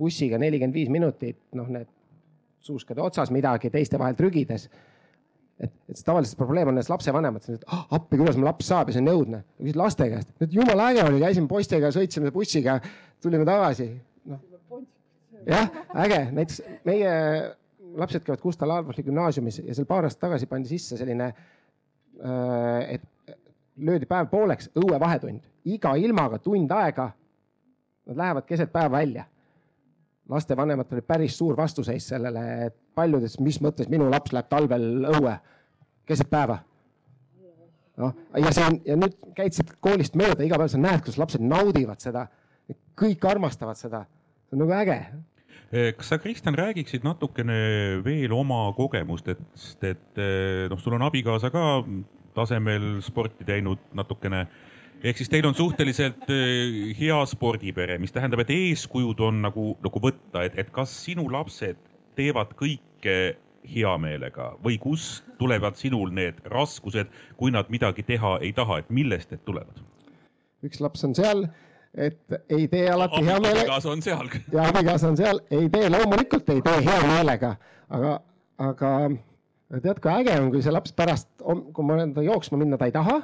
bussiga nelikümmend viis minutit, noh need suuskade otsas midagi teiste vahel trügides. et, et see tavaliselt probleem on nendes lapsevanemates, et ah, appi, kuidas mu laps saab ja see on õudne. küsid laste käest, et jumala äge oli, käisime poistega, sõitsime bussiga, tulime tagasi. noh, jah, äge, näiteks meie lapsed käivad Gustav Adolfi gümnaasiumis ja seal paar aastat tagasi pandi sisse selline, äh, et löödi päev pooleks, õuevahetund, iga ilmaga tund aega. Nad lähevad keset päeva välja lastevanematel oli päris suur vastuseis sellele, et paljudes, mis mõttes minu laps läheb talvel õue keset päeva. noh, ja see on ja nüüd käid siit koolist mööda, iga päev sa näed, kuidas lapsed naudivad seda. kõik armastavad seda, see on nagu äge Eh, kas sa, Kristjan, räägiksid natukene veel oma kogemustest, et eh, noh, sul on abikaasa ka tasemel sporti teinud natukene. Ehk siis teil on suhteliselt eh, hea spordipere, mis tähendab, et eeskujud on nagu, nagu võtta, et, et kas sinu lapsed teevad kõike hea meelega või kust tulevad sinul need raskused, kui nad midagi teha ei taha, et millest need tulevad? üks laps on seal et ei tee alati hea meelega. abikaasa on seal. ja abikaasa on seal, ei tee, loomulikult ei tee hea meelega, aga, aga tead, kui äge on, kui see laps pärast, kui ma olen ta jooksma minna, ta ei taha.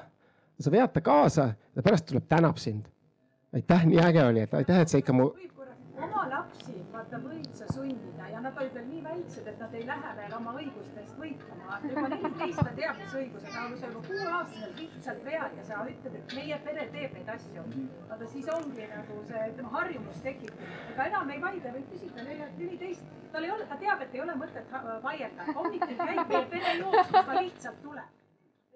Sa vead ta kaasa ja pärast tuleb, tänab sind. aitäh, nii äge oli, et aitäh, et sa ikka mu. oma lapsi vaata võid sa sundida ja nad olid veel nii väiksed, et nad ei lähe veel oma õiguste eest võitlema. juba neliteist ta teab, mis õigused on, sa juba kuueaastaselt lihtsalt vead ja sa ütled, et meie pere teeb neid asju. vaata siis ongi nagu see, ütleme, harjumus tekib. ega enam ei vaidle, võib küsida neliteist, tal ei ole, ta teab, et ei ole mõtet vaielda. hommikul käib meie pere jooksmas, ta lihtsalt tuleb.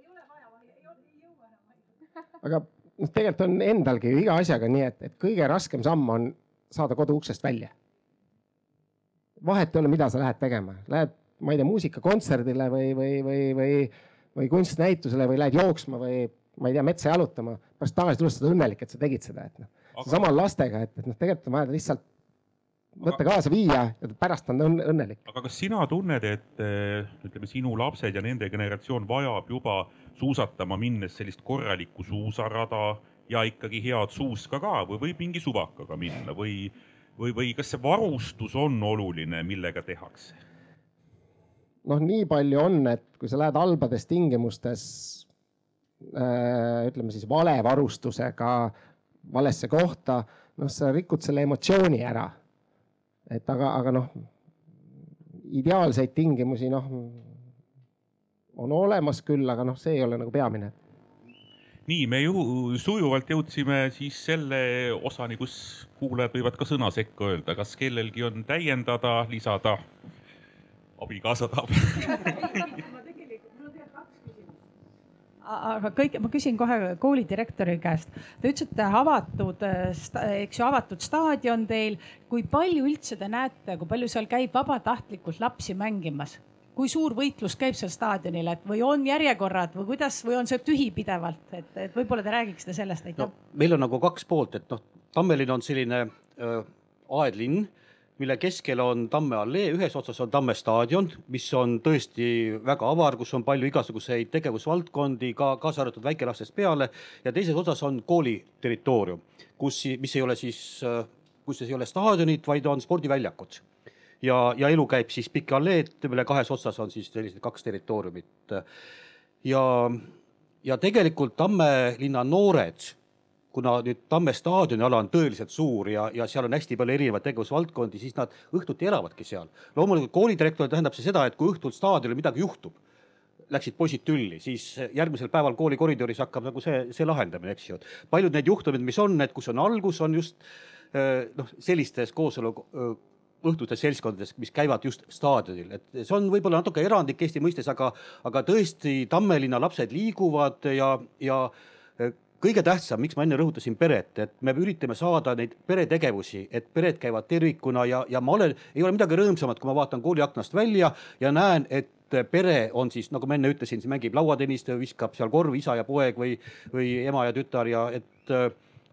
ei ole vaja vaielda, ei, ei jõua enam vaielda. Aga noh, tegelikult on endalgi ju iga asjaga nii, et, et kõige raskem samm on saada kodu uksest välja. vahet ei ole, mida sa lähed tegema, lähed ma ei tea, muusikakontserdile või, või, või, või, või kunstnäitusele või lähed jooksma või ma ei tea, metsa jalutama, pärast tagasi tulles sa oled õnnelik, et sa tegid seda, et noh Aga... sama lastega, et, et noh, tegelikult on vaja lihtsalt võtta aga... kaasa, viia ja pärast on õnn, õnnelik. aga kas sina tunned, et eh, ütleme, sinu lapsed ja nende generatsioon vajab juba suusatama minnes sellist korralikku suusarada ja ikkagi head suuska ka või võib mingi suvakaga minna või, või, või kas see varustus on oluline, millega tehakse? noh, nii palju on, et kui sa lähed halbades tingimustes äh,, ütleme siis valevarustusega valesse kohta, noh, sa rikud selle emotsiooni ära. Et aga, aga noh, ideaalseid tingimusi, noh, on olemas küll, aga noh, see ei ole nagu peamine. Nii, me ju sujuvalt jõudsime siis selle osani, kus kuulajad võivad ka sõna sekka öelda, kas kellelgi on täiendada, lisada? abikaasa tahab aga kõik, ma küsin kohe koolidirektori käest. Te ütlesite avatud, eks ju, avatud staadion teil. kui palju üldse te näete, kui palju seal käib vabatahtlikult lapsi mängimas? kui suur võitlus käib seal staadionil, et või on järjekorrad või kuidas või on see tühi pidevalt, et, et võib-olla te räägiksite sellest, aitäh no,. meil on nagu kaks poolt, et noh, Tammelinn on selline äh, aedlinn mille keskel on Tamme allee, ühes otsas on Tamme staadion, mis on tõesti väga avar, kus on palju igasuguseid tegevusvaldkondi, ka kaasa arvatud väikelastest peale ja teises otsas on kooli territoorium, kus, mis ei ole siis, kus ei ole staadionit, vaid on spordiväljakud. ja, ja elu käib siis pikki alleed, mille kahes otsas on siis sellised kaks territooriumit. ja, ja tegelikult Tamme linna noored kuna nüüd Tamme staadioni ala on tõeliselt suur ja, ja seal on hästi palju erinevaid tegevusvaldkondi, siis nad õhtuti elavadki seal. loomulikult koolidirektor tähendab see seda, et kui õhtul staadionil midagi juhtub, läksid poisid tülli, siis järgmisel päeval kooli koridoris hakkab nagu see, see lahendamine, eks ju. paljud need juhtumid, mis on, et kus on algus, on just eh, noh, sellistes kooselu eh, õhtustes seltskondades, mis käivad just staadionil, et see on võib-olla natuke erandlik Eesti mõistes, aga, aga tõesti Tamme linna lapsed liiguvad ja, ja eh, kõige tähtsam, miks ma enne rõhutasin peret, et me üritame saada neid peretegevusi, et pered käivad tervikuna ja, ja ma olen, ei ole midagi rõõmsamat, kui ma vaatan kooli aknast välja ja näen, et pere on siis, nagu ma enne ütlesin, siis mängib lauatennist, viskab seal korvi isa ja poeg või, või ema ja tütar ja et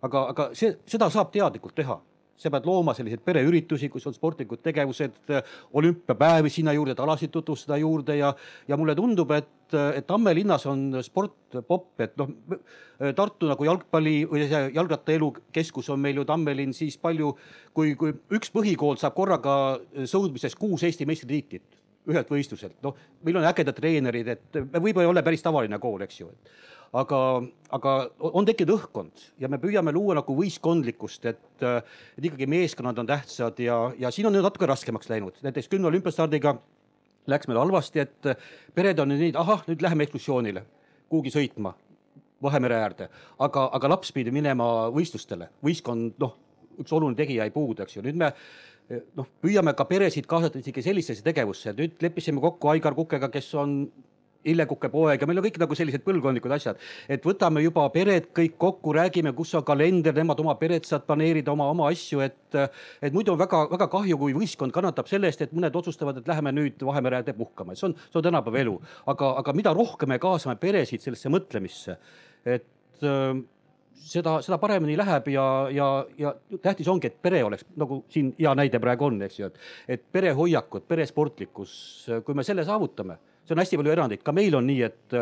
aga, aga see, seda saab teadlikult teha sa pead looma selliseid pereüritusi, kus on sportlikud tegevused, olümpiapäevi sinna juurde, et alasid tutvustada juurde ja, ja mulle tundub, et, et Tamme linnas on sport popp, et noh, Tartu nagu jalgpalli või see jalgrattaelukeskus on meil ju Tammelinn siis palju, kui, kui üks põhikool saab korraga sõudmises kuus Eesti meistritiitlit ühelt võistluselt, noh, meil on ägedad treenerid, et me võib-olla ei ole päris tavaline kool, eks ju, aga, aga on tekkinud õhkkond ja me püüame luua nagu võistkondlikkust, et, et ikkagi meeskonnad on tähtsad ja, ja siin on nüüd natuke raskemaks läinud, näiteks kümne olümpiastardiga läks meil halvasti, et pered on nüüd nii, ahah, nüüd läheme ekskursioonile kuhugi sõitma Vahemere äärde, aga, aga laps pidi minema võistlustele, võistkond, noh, üks oluline tegija jäi puudu, eks ju, nüüd me noh, püüame ka peresid kaasata isegi sellisesse tegevusse, nüüd leppisime kokku Aigar Kukega, kes on Illekuke poeg ja meil on kõik nagu sellised põlvkondlikud asjad, et võtame juba pered kõik kokku, räägime, kus on kalender, nemad oma peret saavad planeerida oma, oma asju, et et muidu on väga-väga kahju, kui võistkond kannatab selle eest, et mõned otsustavad, et läheme nüüd Vahemere äärde puhkama, see on, see on tänapäeva elu, aga, aga mida rohkem me kaasame peresid sellesse mõtlemisse, et seda, seda paremini läheb ja, ja, ja tähtis ongi, et pere oleks nagu siin hea näide praegu on, eks ju, et, et perehoiakud, peresportlikkus, kui me selle saavutame, see on hästi palju erandeid, ka meil on nii, et,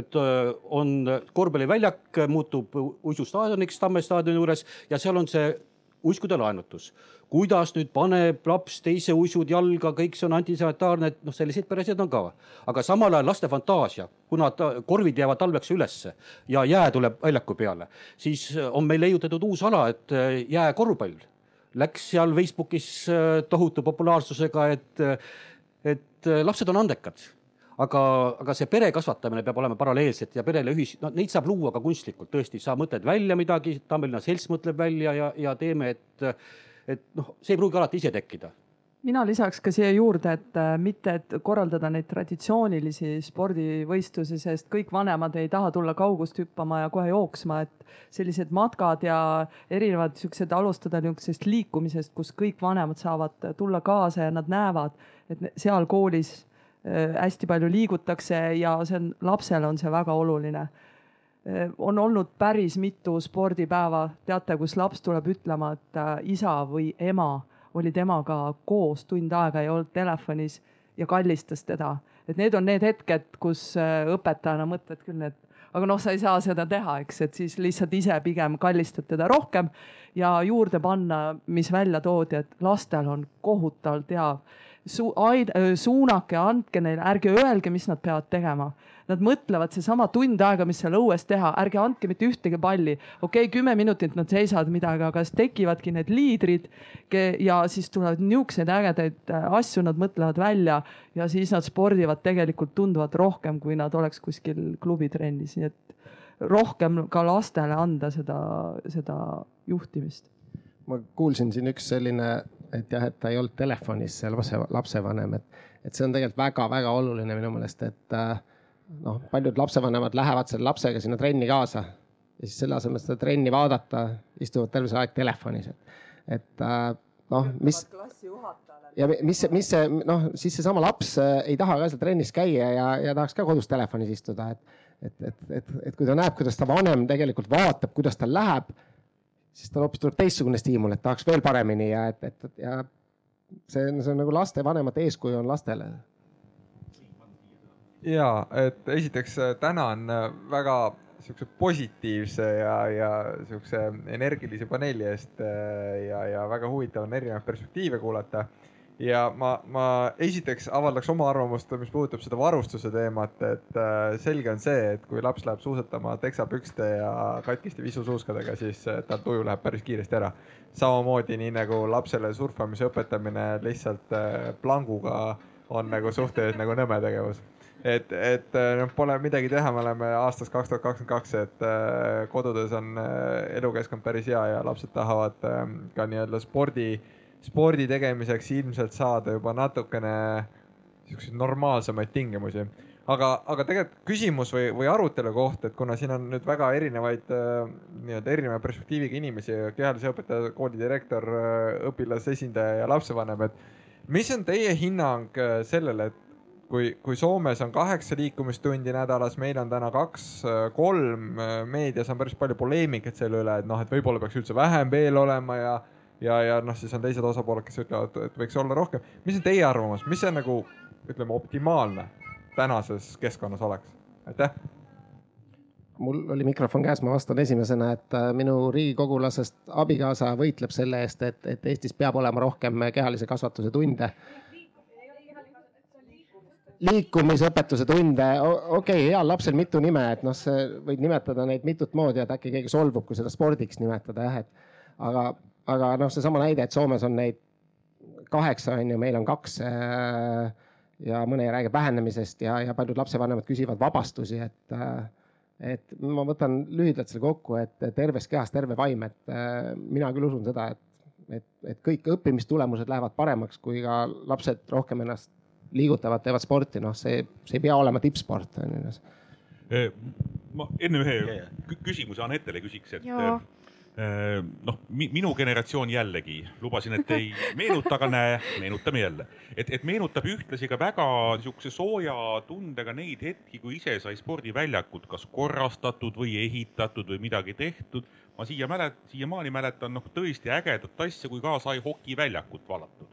et on korvpalliväljak muutub uisustaadioniks Tamme staadioni juures ja seal on see uiskude laenutus kuidas nüüd paneb laps teise uisud jalga, kõik see on antisanitaarne, et noh, selliseid peresid on ka. aga samal ajal laste fantaasia, kuna ta, korvid jäävad talveks ülesse ja jää tuleb väljaku peale, siis on meil leiutatud uus ala, et äh, jääkorvpall. Läks seal Facebookis äh, tohutu populaarsusega, et, et äh, lapsed on andekad aga, aga see pere kasvatamine peab olema paralleelselt ja perele ühis-, no neid saab luua ka kunstlikult, tõesti, sa mõtled välja midagi, Tammelinna selts mõtleb välja ja, ja teeme, et et noh, see ei pruugi alati ise tekkida. Mina lisaks ka siia juurde, et äh, mitte, et korraldada neid traditsioonilisi spordivõistlusi, sest kõik vanemad ei taha tulla kaugust hüppama ja kohe jooksma, et sellised matkad ja erinevad siuksed alustada niisugusest liikumisest, kus kõik vanemad saavad tulla kaasa ja nad näevad, et seal koolis hästi palju liigutakse ja see on, lapsele on see väga oluline Äh, on olnud päris mitu spordipäeva, teate, kus laps tuleb ütlema, et äh, isa või ema oli temaga koos tund aega, ei olnud telefonis ja kallistas teda. et need on need hetked, kus äh, õpetajana mõtled küll, et aga noh, sa ei saa seda teha, eks, et siis lihtsalt ise pigem kallistad teda rohkem ja juurde panna, mis välja toodi, et lastel on kohutavalt hea su-, aid-, suunake, andke neile, ärge öelge, mis nad peavad tegema nad mõtlevad seesama tund aega, mis seal õues teha, ärge andke mitte ühtegi palli. okei okay,, kümme minutit nad seisavad midagi, aga siis tekivadki need liidrid ja siis tulevad niisuguseid ägedaid äh, asju, nad mõtlevad välja ja siis nad spordivad tegelikult tunduvalt rohkem, kui nad oleks kuskil klubitrennis, nii et rohkem ka lastele anda seda, seda juhtimist. ma kuulsin siin üks selline, et jah, et ta ei olnud telefonis, see lapse, lapsevanem, et, et see on tegelikult väga-väga oluline minu meelest, et äh, noh, paljud lapsevanemad lähevad selle lapsega sinna trenni kaasa ja siis selle asemel seda trenni vaadata, istuvad terve see aeg telefonis, et, et äh, noh, mis. ja mis, mis see noh, siis seesama laps äh, ei taha ka seal trennis käia ja, ja tahaks ka kodus telefonis istuda, et, et, et, et, et kui ta näeb, kuidas ta vanem tegelikult vaatab, kuidas tal läheb, siis tal hoopis tuleb teistsugune stiimul, et tahaks veel paremini ja et, et ja see on, see on nagu lastevanemate eeskuju on lastele ja et esiteks äh, tänan äh, väga siukse positiivse ja, ja siukse energilise paneeli eest äh, ja, ja väga huvitav on erinevaid perspektiive kuulata. Ja ma, ma esiteks avaldaks oma arvamust, mis puudutab seda varustuse teemat, et selge on see, et kui laps läheb suusatama teksapükste ja katkiste visusuuskadega, siis tal tuju läheb päris kiiresti ära. samamoodi nii nagu lapsele surfamise õpetamine lihtsalt planguga on nagu suhteliselt nagu nõme tegevus et, et äh, noh, pole midagi teha, me oleme aastas kaks tuhat kakskümmend kaks, et äh, kodudes on äh, elukeskkond päris hea ja lapsed tahavad ähm, ka nii-öelda spordi, spordi tegemiseks ilmselt saada juba natukene siukseid normaalsemaid tingimusi. aga, aga tegelikult küsimus või, või arutelu koht, et kuna siin on nüüd väga erinevaid nii-öelda erineva perspektiiviga inimesi, kehalise õpetaja, koolidirektor, õpilasesindaja ja lapsevanem, et mis on teie hinnang sellele, et kui, kui Soomes on kaheksa liikumistundi nädalas, meil on täna kaks-kolm, meedias on päris palju poleemikat selle üle, et noh, et võib-olla peaks üldse vähem veel olema ja, ja, ja noh, siis on teised osapooled, kes ütlevad, et võiks olla rohkem. mis on teie arvamus, mis see nagu ütleme, optimaalne tänases keskkonnas oleks? aitäh mul oli mikrofon käes, ma vastan esimesena, et äh, minu riigikogulasest abikaasa võitleb selle eest, et, et Eestis peab olema rohkem kehalise kasvatuse tunde liikumisõpetuse tunde, okei okay,, heal lapsel mitu nime, et noh, sa võid nimetada neid mitut moodi, et äkki keegi solvub, kui seda spordiks nimetada jah, et aga, aga noh, seesama näide, et Soomes on neid kaheksa, on ju, meil on kaks. äh, ja mõni räägib vähenemisest ja, ja paljud lapsevanemad küsivad vabastusi, et, äh, et ma võtan lühidalt selle kokku, et terves kehas terve vaim, et äh, mina küll usun seda, et, et, et kõik õppimistulemused lähevad paremaks, kui ka lapsed rohkem ennast liigutavad, teevad sporti, noh, see, see ei pea olema tippsport on ju Eh, ma enne ühe kü- küsimuse Anetele küsiks, et Jaa. Eh, noh, minu generatsioon jällegi, lubasin, et ei meenuta, aga näe, meenutame jälle. et, et meenutab ühtlasi ka väga niisuguse sooja tundega neid hetki, kui ise sai spordiväljakut kas korrastatud või ehitatud või midagi tehtud. ma siia mälet-, siiamaani mäletan noh, tõesti ägedat asja, kui ka sai hokiväljakut valatud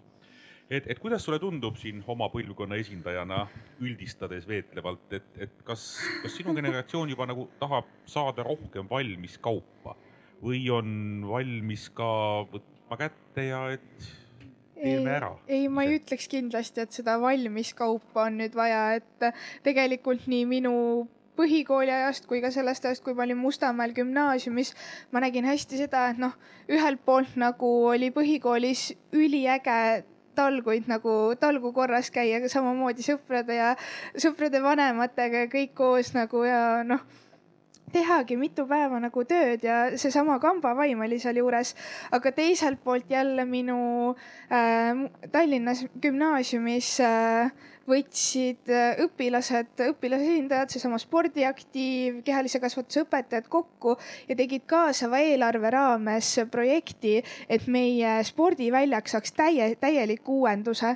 et, et kuidas sulle tundub siin oma põlvkonna esindajana üldistades veetlevalt, et, et kas, kas sinu generatsioon juba nagu tahab saada rohkem valmis kaupa või on valmis ka võtma kätte ja et teeme ära? ei, ma ei ütleks kindlasti, et seda valmiskaupa on nüüd vaja, et tegelikult nii minu põhikooli ajast kui ka sellest ajast, kui ma olin Mustamäel gümnaasiumis, ma nägin hästi seda, et noh, ühelt poolt nagu oli põhikoolis üliäge talguid nagu talgu korras käia, samamoodi sõprade ja sõprade vanematega kõik koos nagu ja noh tehagi mitu päeva nagu tööd ja seesama kambavaim oli sealjuures, aga teiselt poolt jälle minu äh, Tallinnas gümnaasiumis äh, võtsid äh, õpilased, õpilasesindajad, seesama spordiaktiiv, kehalise kasvatuse õpetajad kokku ja tegid kaasava eelarve raames projekti, et meie spordiväljak saaks täie, täieliku uuenduse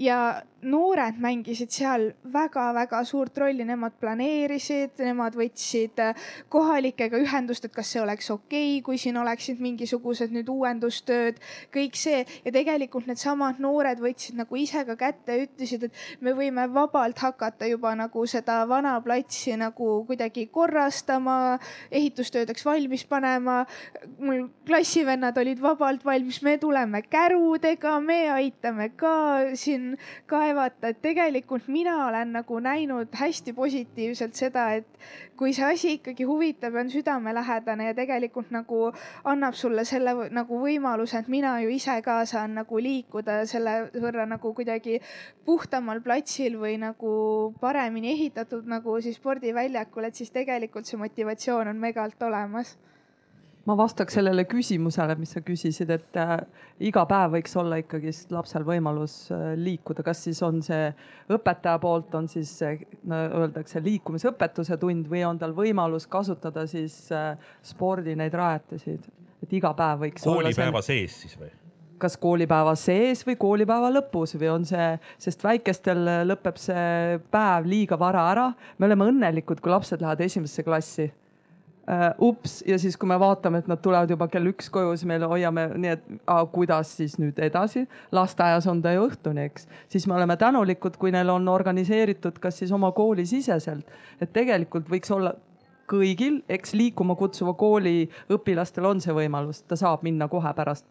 ja noored mängisid seal väga-väga suurt rolli, nemad planeerisid, nemad võtsid äh, kohalikega ühendust, et kas see oleks okei okay,, kui siin oleksid mingisugused nüüd uuendustööd, kõik see. Ja tegelikult needsamad noored võtsid nagu ise ka kätte ja ütlesid, et me võime vabalt hakata juba nagu seda vana platsi nagu kuidagi korrastama, ehitustöödeks valmis panema. mul klassivennad olid vabalt valmis, me tuleme kärudega, me aitame ka siin kaevata, et tegelikult mina olen nagu näinud hästi positiivselt seda, et kui see asi ikkagi huvitab ja on südamelähedane ja tegelikult nagu annab sulle selle nagu võimaluse, et mina ju ise ka saan nagu liikuda selle võrra nagu kuidagi puhtamal platsil või nagu paremini ehitatud nagu siis spordiväljakul, et siis tegelikult see motivatsioon on megalt olemas ma vastaks sellele küsimusele, mis sa küsisid, et äh, iga päev võiks olla ikkagist lapsel võimalus äh, liikuda, kas siis on see õpetaja poolt on siis äh, no, öeldakse liikumisõpetuse tund või on tal võimalus kasutada siis spordi neid rajatisid, et iga päev võiks olla koolipäeva sees siis või? kas koolipäeva sees või koolipäeva lõpus või on see, sest väikestel lõpeb see päev liiga vara ära. me oleme õnnelikud, kui lapsed lähevad esimesse klassi ups ja siis, kui me vaatame, et nad tulevad juba kell üks koju, siis me hoiame nii, et a, kuidas siis nüüd edasi. lasteaias on ta ju õhtuni, eks, siis me oleme tänulikud, kui neil on organiseeritud, kas siis oma koolisiseselt, et tegelikult võiks olla kõigil, eks liikuma kutsuva kooli õpilastel on see võimalus, ta saab minna kohe pärast,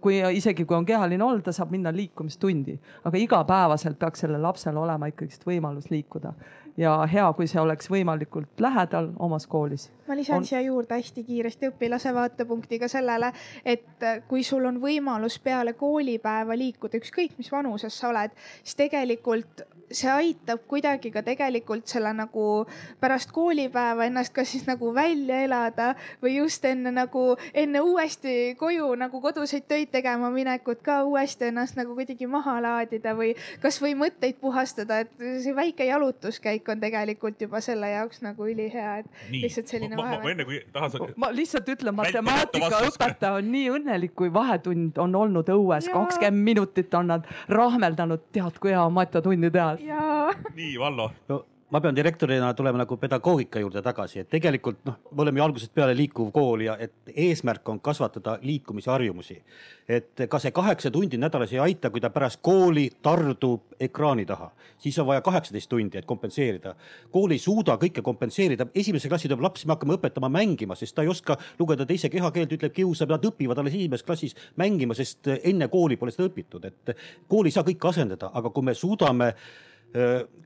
kui isegi kui on kehaline olnud, ta saab minna liikumistundi, aga igapäevaselt peaks sellel lapsel olema ikkagist võimalus liikuda ja hea, kui see oleks võimalikult lähedal omas koolis. ma lisan On- siia juurde hästi kiiresti õpilase vaatepunktiga sellele, et äh, kui sul on võimalus peale koolipäeva liikuda, ükskõik mis vanuses sa oled, siis tegelikult see aitab kuidagi ka tegelikult selle nagu pärast koolipäeva ennast kas siis nagu välja elada või just enne nagu enne uuesti koju nagu koduseid töid tegema minekut ka uuesti ennast nagu kuidagi maha laadida või kasvõi mõtteid puhastada, et see väike jalutuskäik on tegelikult juba selle jaoks nagu ülihea, et nii, lihtsalt selline ma, ma, ma vahemäng. enne kui tahan sa ma lihtsalt ütlen, matemaatikaõpetaja on nii õnnelik, kui vahetund on olnud õues, kakskümmend minutit on nad rahmeldanud, tead, kui hea on matjatundi teha. jaa. Nii, Vallo. No ma pean direktorina tulema nagu pedagoogika juurde tagasi, et tegelikult noh, me oleme ju algusest peale liikuv kool ja et eesmärk on kasvatada liikumisharjumusi. et ka see kaheksa tundi nädalas ei aita, kui ta pärast kooli tardub ekraani taha, siis on vaja kaheksateist tundi, et kompenseerida. kool ei suuda kõike kompenseerida, esimesse klassi tuleb laps, me hakkame õpetama mängima, sest ta ei oska lugeda teise kehakeelt, ütleb kiusab, nad õpivad alles esimeses klassis mängima, sest enne kooli pole seda õpitud, et kool ei saa kõike asendada, aga kui me suudame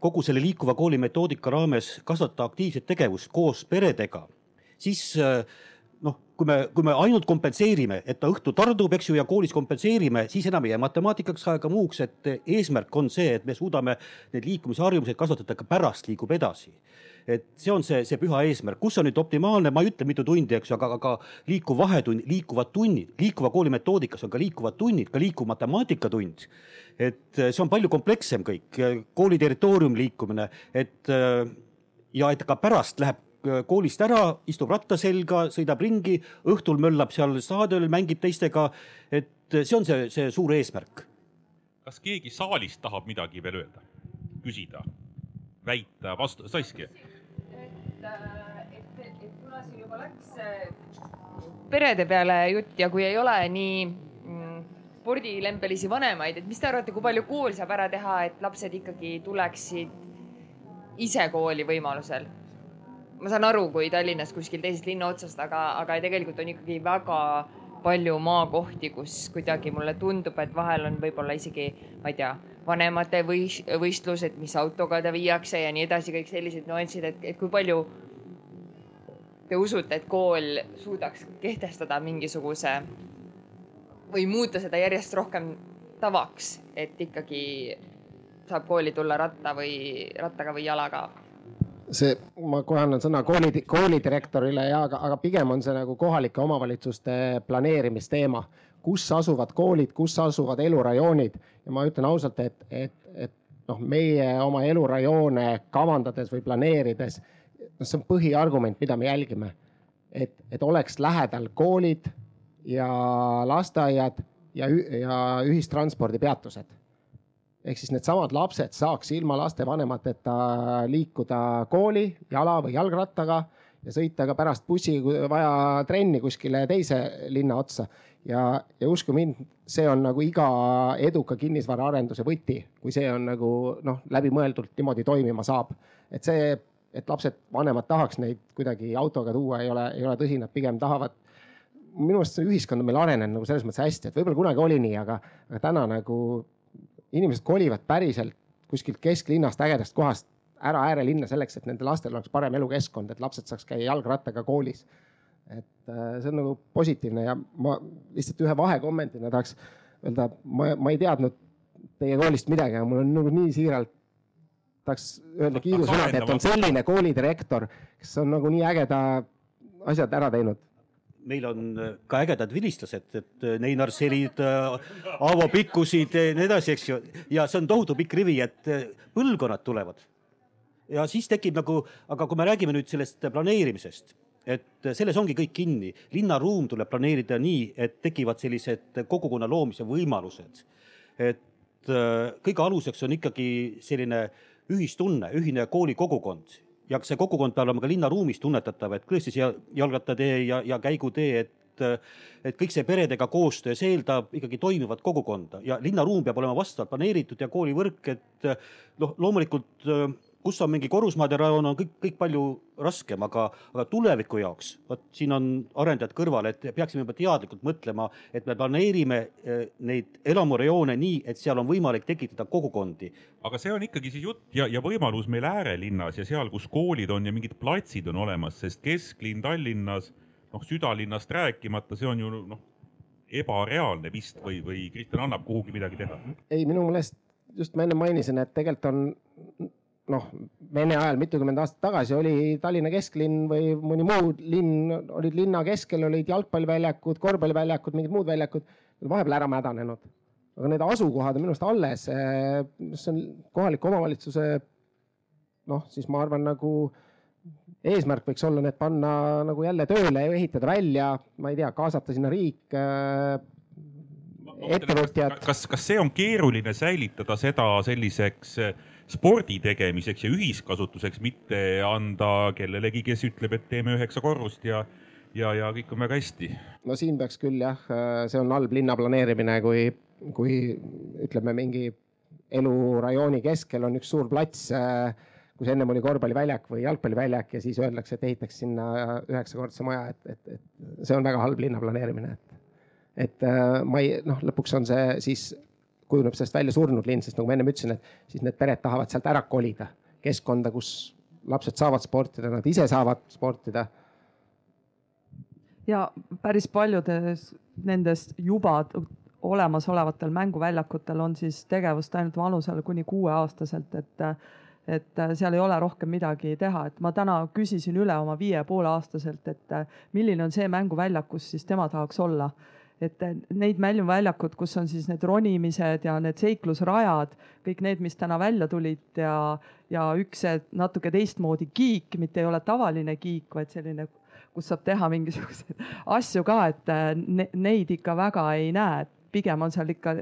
kogu selle liikuva kooli metoodika raames kasvatada aktiivset tegevust koos peredega, siis noh, kui me, kui me ainult kompenseerime, et ta õhtu tardub, eks ju, ja koolis kompenseerime, siis enam ei jää matemaatikaks aega muuks, et eesmärk on see, et me suudame need liikumisharjumused kasvatada ka pärast liigub edasi. Et see on see, see püha eesmärk, kus on nüüd optimaalne, ma ei ütle, mitu tundi, eks ju, aga, aga liikuv vahetund, liikuvad tunnid, liikuva kooli metoodikas on ka liikuvad tunnid, ka liikuv matemaatikatund. et see on palju komplekssem kõik, kooli territoorium liikumine, et ja et ka pärast läheb koolist ära, istub ratta selga, sõidab ringi, õhtul möllab seal staadionil, mängib teistega. et see on see, see suur eesmärk. kas keegi saalist tahab midagi veel öelda, küsida, väita, vastu, Saskia? et, et, et kuna siin juba läks perede peale jutt ja kui ei ole nii mm, spordilembelisi vanemaid, et mis te arvate, kui palju kool saab ära teha, et lapsed ikkagi tuleksid ise kooli võimalusel? Ma saan aru, kui Tallinnas kuskil teisest linna otsast, aga, aga tegelikult on ikkagi väga palju maakohti, kus kuidagi mulle tundub, et vahel on võib-olla isegi, ma ei tea, vanemate võis-, võistlused, mis autoga ta viiakse ja nii edasi, kõik sellised nüansid, et, et kui palju te usute, et kool suudaks kehtestada mingisuguse või muuta seda järjest rohkem tavaks, et ikkagi saab kooli tulla ratta või rattaga või jalaga see, ma kohe annan sõna kooli, koolidirektorile ja, aga, aga pigem on see nagu kohalike omavalitsuste planeerimisteema, kus asuvad koolid, kus asuvad elurajoonid? Ja ma ütlen ausalt, et, et, et noh, meie oma elurajoone kavandades või planeerides, noh, see on põhiargument, mida me jälgime. et, et oleks lähedal koolid ja lasteaiad ja, ja ühistranspordipeatused ehk siis needsamad lapsed saaks ilma lastevanemateta liikuda kooli jala või jalgrattaga ja sõita ka pärast bussiga vaja trenni kuskile teise linna otsa. ja, ja uskuge mind, see on nagu iga eduka kinnisvaraarenduse võti, kui see on nagu noh, läbimõeldult niimoodi toimima saab. et see, et lapsed, vanemad tahaks neid kuidagi autoga tuua, ei ole, ei ole tõsi, nad pigem tahavad minu arust see ühiskond on meil arenenud nagu selles mõttes hästi, et võib-olla kunagi oli nii, aga, aga täna nagu inimesed kolivad päriselt kuskilt kesklinnast, ägedast kohast ära äärelinna selleks, et nende lastel oleks parem elukeskkond, et lapsed saaks käia jalgrattaga koolis. et äh, see on nagu positiivne ja ma lihtsalt ühe vahekommentina tahaks öelda, ma, ma ei teadnud teie koolist midagi, aga mul on nagu nii siiralt tahaks öelda kiidusõnad, et on selline koolidirektor, kes on nagu nii ägeda asjad ära teinud meil on äh, ka ägedad vilistlased, et äh, Neinar Selid, äh, Aavo Pikkusid ja nii edasi, eks ju. ja see on tohutu pikk rivi, et põlvkonnad tulevad. ja siis tekib nagu, aga kui me räägime nüüd sellest planeerimisest, et selles ongi kõik kinni. linnaruum tuleb planeerida nii, et tekivad sellised kogukonna loomise võimalused. et kõige aluseks on ikkagi selline ühistunne, ühine koolikogukond ja see kogukond peab olema ka linnaruumis tunnetatav, et tõesti see jalgrattatee ja, ja käigutee, et et kõik see peredega koostöö, see eeldab ikkagi toimivat kogukonda ja linnaruum peab olema vastavalt planeeritud ja koolivõrk, et noh, loomulikult kus on mingi korrusmaade rajoon, on kõik, kõik palju raskem, aga, aga tuleviku jaoks, vot siin on arendajad kõrval, et peaksime juba teadlikult mõtlema, et me planeerime eh, neid elamurajoone nii, et seal on võimalik tekitada kogukondi. aga see on ikkagi siis jutt ja, ja võimalus meil äärelinnas ja seal, kus koolid on ja mingid platsid on olemas, sest kesklinn Tallinnas, noh, südalinnast rääkimata, see on ju noh, ebareaalne vist või, või Kristjan annab kuhugi midagi teha? ei, minu meelest just ma enne mainisin, et tegelikult on noh, Vene ajal mitukümmend aastat tagasi oli Tallinna kesklinn või mõni muu linn, olid linna keskel, olid jalgpalliväljakud, korvpalliväljakud, mingid muud väljakud, vahepeal ära mädanenud. aga need asukohad on minu arust alles, see on kohaliku omavalitsuse noh, siis ma arvan, nagu eesmärk võiks olla need panna nagu jälle tööle ja ehitada välja, ma ei tea, kaasata sinna riik äh, ettevõtjad. kas, kas see on keeruline säilitada seda selliseks äh, spordi tegemiseks ja ühiskasutuseks, mitte anda kellelegi, kes ütleb, et teeme üheksa korrust ja, ja, ja kõik on väga hästi. no siin peaks küll jah, see on halb linna planeerimine, kui, kui ütleme, mingi elurajooni keskel on üks suur plats kus ennem oli korvpalliväljak või jalgpalliväljak ja siis öeldakse, et ehitaks sinna üheksakordse maja, et, et, et see on väga halb linna planeerimine, et, et ma ei, noh, lõpuks on see siis kujuneb sellest välja surnud linn, sest nagu ma ennem ütlesin, et siis need pered tahavad sealt ära kolida keskkonda, kus lapsed saavad sportida, nad ise saavad sportida. ja päris paljudes nendest juba olemasolevatel mänguväljakutel on siis tegevust ainult vanusele kuni kuueaastaselt, et et seal ei ole rohkem midagi teha, et ma täna küsisin üle oma viie poole aastaselt, et milline on see mänguväljak, kus siis tema tahaks olla. Et neid mänguväljakud, kus on siis need ronimised ja need seiklusrajad, kõik need, mis täna välja tulid ja, ja üks natuke teistmoodi kiik, mitte ei ole tavaline kiik, vaid selline kus saab teha mingisuguseid asju ka, et ne, neid ikka väga ei näe, et pigem on seal ikka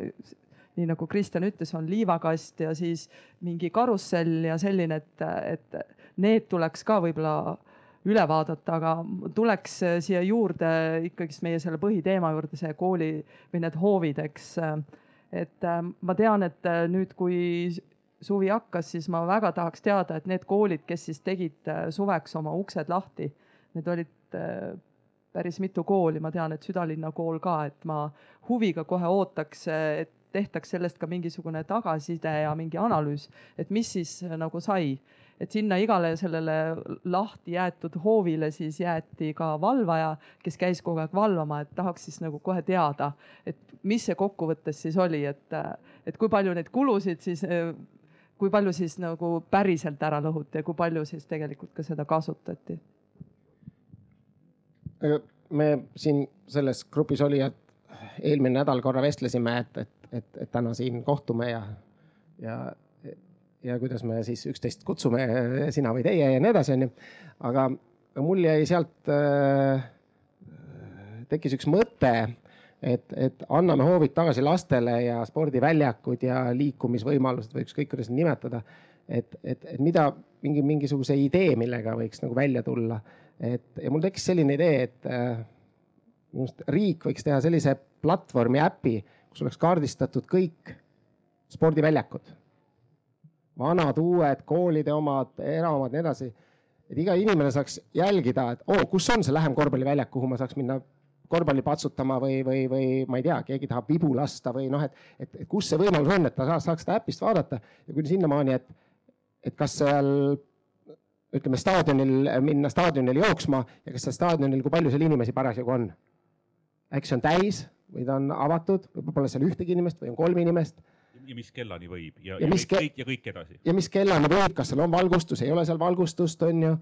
nii nagu Kristjan ütles, on liivakast ja siis mingi karussell ja selline, et, et need tuleks ka võib-olla üle vaadata, aga tuleks siia juurde ikkagist meie selle põhiteema juurde see kooli või need hoovid, eks. et ma tean, et nüüd, kui suvi hakkas, siis ma väga tahaks teada, et need koolid, kes siis tegid suveks oma uksed lahti, need olid päris mitu kooli, ma tean, et südalinna kool ka, et ma huviga kohe ootaks, et tehtaks sellest ka mingisugune tagasiside ja mingi analüüs, et mis siis nagu sai. Et sinna igale sellele lahti jäetud hoovile siis jäeti ka valvaja, kes käis kogu aeg valvama, et tahaks siis nagu kohe teada, et mis see kokkuvõttes siis oli, et, et kui palju neid kulusid siis kui palju siis nagu päriselt ära lõhuti ja kui palju siis tegelikult ka seda kasutati? me siin selles grupis olijad eelmine nädal korra vestlesime, et, et et, et täna siin kohtume ja, ja, ja kuidas me siis üksteist kutsume, sina või teie ja nii edasi, onju. aga mul jäi sealt äh,, tekkis üks mõte, et, et anname hoovid tagasi lastele ja spordiväljakud ja liikumisvõimalused või ükskõik, kuidas nimetada. et, et, et mida mingi, mingisuguse idee, millega võiks nagu välja tulla. et ja mul tekkis selline idee, et äh, minu arust riik võiks teha sellise platvormi äpi kus oleks kaardistatud kõik spordiväljakud. Vanad, uued, koolide omad, eraomad, nii edasi. et iga inimene saaks jälgida, et oo oh,, kus on see lähem korvpalliväljak, kuhu ma saaks minna korvpalli patsutama või, või, või ma ei tea, keegi tahab vibu lasta või noh, et, et, et kus see võimalus on, et ta saaks, saaks seda äpist vaadata ja kuni sinnamaani, et, et kas seal ütleme staadionil minna staadionile jooksma ja kas seal staadionil, kui palju seal inimesi parasjagu on. äkki see on täis või ta on avatud, võib-olla seal ühtegi inimest või on kolm inimest. Ja mis kellani võib ja, ja, ja mis kõik ja kõik edasi. ja mis kellani võib, kas seal on valgustus, ei ole seal valgustust, on ju.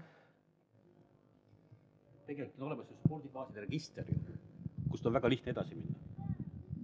tegelikult on olemas ju spordibaaside register kust on väga lihtne edasi minna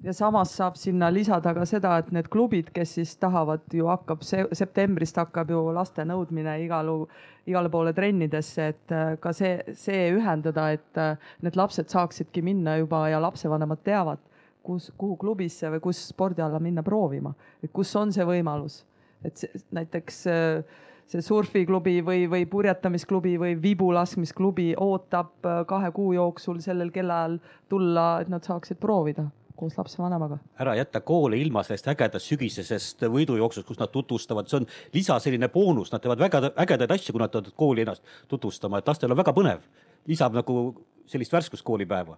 ja samas saab sinna lisada ka seda, et need klubid, kes siis tahavad ju hakkab see septembrist hakkab ju laste nõudmine igalu, igale poole trennidesse, et äh, ka see, see ühendada, et äh, need lapsed saaksidki minna juba ja lapsevanemad teavad, kus, kuhu klubisse või kus spordiala minna proovima, et kus on see võimalus, et see, näiteks äh, see surfiklubi või, või purjetamisklubi või vibulaskmisklubi ootab kahe kuu jooksul sellel kellaajal tulla, et nad saaksid proovida koos lapsevanemaga. ära jätta koole ilma sellest ägedast sügisesest võidujooksust, kus nad tutvustavad, see on lisa selline boonus, nad teevad väga ägedaid asju, kui nad tulevad kooli ennast tutvustama, et lastel on väga põnev. lisab nagu sellist värskust koolipäeva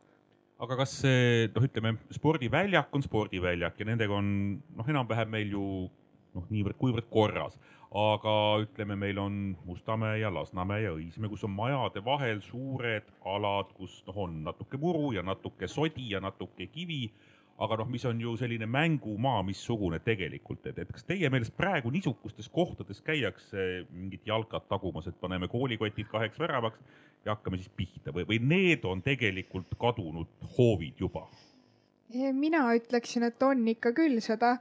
aga kas see noh, ütleme spordiväljak on spordiväljak ja nendega on noh, enam-vähem meil ju noh, niivõrd-kuivõrd korras, aga ütleme, meil on Mustamäe ja Lasnamäe ja Õismäe, kus on majade vahel suured alad, kus noh, on natuke muru ja natuke sodi ja natuke kivi aga noh, mis on ju selline mängumaa missugune tegelikult, et, et kas teie meelest praegu niisugustes kohtades käiakse mingit jalkat tagumas, et paneme koolikotid kaheks väravaks ja hakkame siis pihta või, või need on tegelikult kadunud hoovid juba? mina ütleksin, et on ikka küll seda.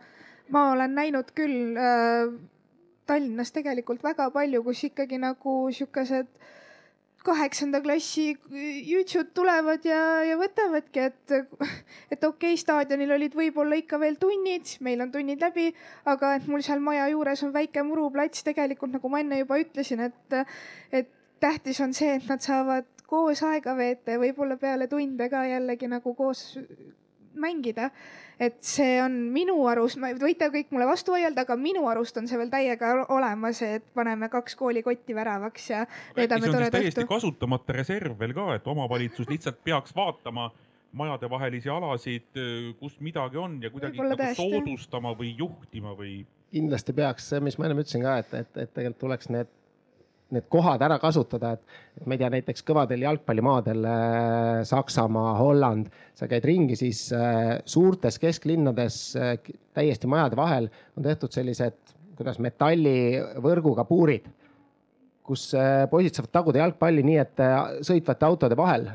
ma olen näinud küll äh, Tallinnas tegelikult väga palju, kus ikkagi nagu siukesed äh, kaheksanda klassi jütsud tulevad ja, ja võtavadki, et, et okei okay,, staadionil olid võib-olla ikka veel tunnid, meil on tunnid läbi, aga et mul seal maja juures on väike muruplats, tegelikult nagu ma enne juba ütlesin, et, et tähtis on see, et nad saavad koos aega veeta ja võib-olla peale tunde ka jällegi nagu koos mängida. et see on minu arust, võite kõik mulle vastu vaielda, aga minu arust on see veel täiega olemas, et paneme kaks koolikotti väravaks ja veedame toreda õhtu. täiesti kasutamata reserv veel ka, et omavalitsus lihtsalt peaks vaatama majadevahelisi alasid, kus midagi on ja kuidagi nagu soodustama või juhtima või? kindlasti peaks, mis ma ennem ütlesin ka, et, et, et tegelikult tuleks need, need kohad ära kasutada, et, ma ei tea, näiteks kõvadel jalgpallimaadel äh, Saksamaa, Holland, sa käid ringi, siis äh, suurtes kesklinnades äh, täiesti majade vahel on tehtud sellised, kuidas metallivõrguga puurid, kus poisid saavad taguda jalgpalli nii, et sõitvate autode vahel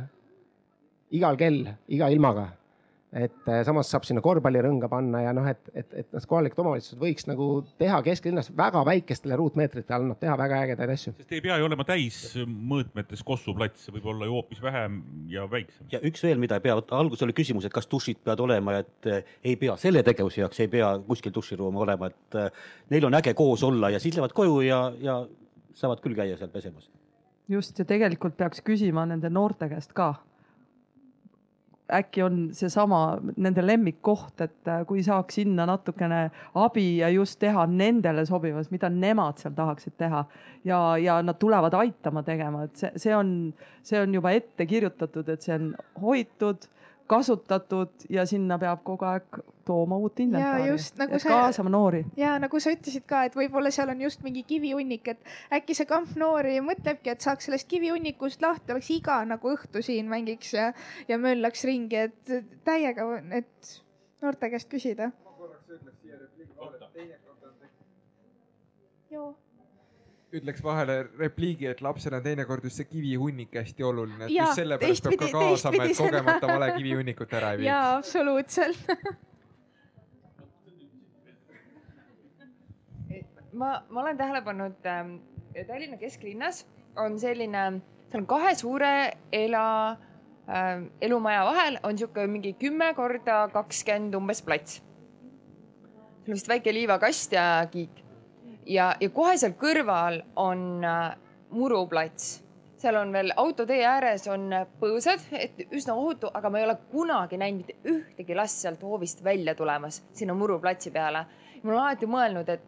igal kell, iga ilmaga et eh, samas saab sinna korvpallirõnga panna ja noh, et, et, et noh, kohalikud omavalitsused võiks nagu teha kesklinnas väga väikestele ruutmeetrite all, noh teha väga ägedaid asju. sest ei pea ju olema täismõõtmetes Kossu plats, see võib olla ju hoopis vähem ja väiksem. ja üks veel, mida ei pea, alguses oli küsimus, et kas dušid peavad olema, et eh, ei pea selle tegevuse jaoks ei pea kuskil duširuumi olema, et eh, neil on äge koos olla ja siis lähevad koju ja, ja saavad küll käia seal pesemas. just ja tegelikult peaks küsima nende noorte käest ka äkki on seesama nende lemmikkoht, et äh, kui saaks sinna natukene abi ja just teha nendele sobivas, mida nemad seal tahaksid teha. Ja, ja nad tulevad aitama tegema, et see, see on, see on juba ette kirjutatud, et see on hoitud, kasutatud ja sinna peab kogu aeg tooma uut inventari. just, nagu see... kaasama noori. ja nagu sa ütlesid ka, et võib-olla seal on just mingi kivihunnik, et äkki see kamp noori mõtlebki, et saaks sellest kivihunnikust lahti, oleks iga nagu õhtu siin mängiks ja, ja möllaks ringi, et täiega, et noorte käest küsida. ma korraks ütleks siia repliigi vahele, et teinekord on joo ütleks vahele repliigi, et lapsena teinekord just see kivihunnik hästi oluline, et ja, just sellepärast peab ka kaasama, et kogemata vale kivihunnikut ära ei viiks. jaa, absoluutselt ma, ma olen tähele pannud äh,, Tallinna kesklinnas on selline, seal on kahe suure ela äh,, elumaja vahel on sihuke mingi kümme korda kakskümmend umbes plats. seal on vist väike liivakast ja kiik ja, ja kohe seal kõrval on äh, muruplats seal on veel autotee ääres on põõsad, et üsna ohutu, aga ma ei ole kunagi näinud mitte ühtegi last sealt hoovist välja tulemas sinna muruplatsi peale. ma olen alati mõelnud, et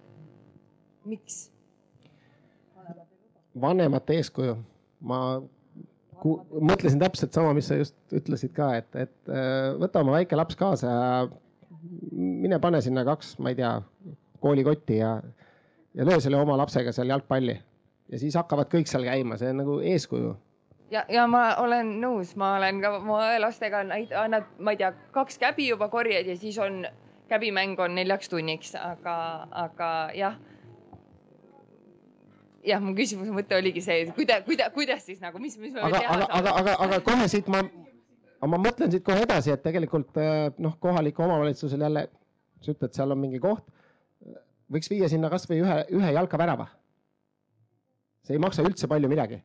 miks? vanemate eeskuju, ma ku, mõtlesin täpselt sama, mis sa just ütlesid ka, et, et äh, võta oma väike laps kaasa mine pane sinna kaks, ma ei tea, koolikotti ja, ja löö selle oma lapsega seal jalgpalli ja siis hakkavad kõik seal käima, see on nagu eeskuju ja, ja ma olen nõus, ma olen ka oma lastega annad, ma ei tea, kaks käbi juba korjad ja siis on käbimäng on neljaks tunniks, aga, aga jah. jah, mu küsimuse mõte oligi see, et kuida-, kuida-, kuidas siis nagu, mis, mis me aga, teha aga, saame? aga, aga, aga kohe siit ma, ma mõtlen siit kohe edasi, et tegelikult noh, kohalikul omavalitsusel jälle, sa ütled, seal on mingi koht, võiks viia sinna kasvõi ühe, ühe jalkavärava. see ei maksa üldse palju midagi.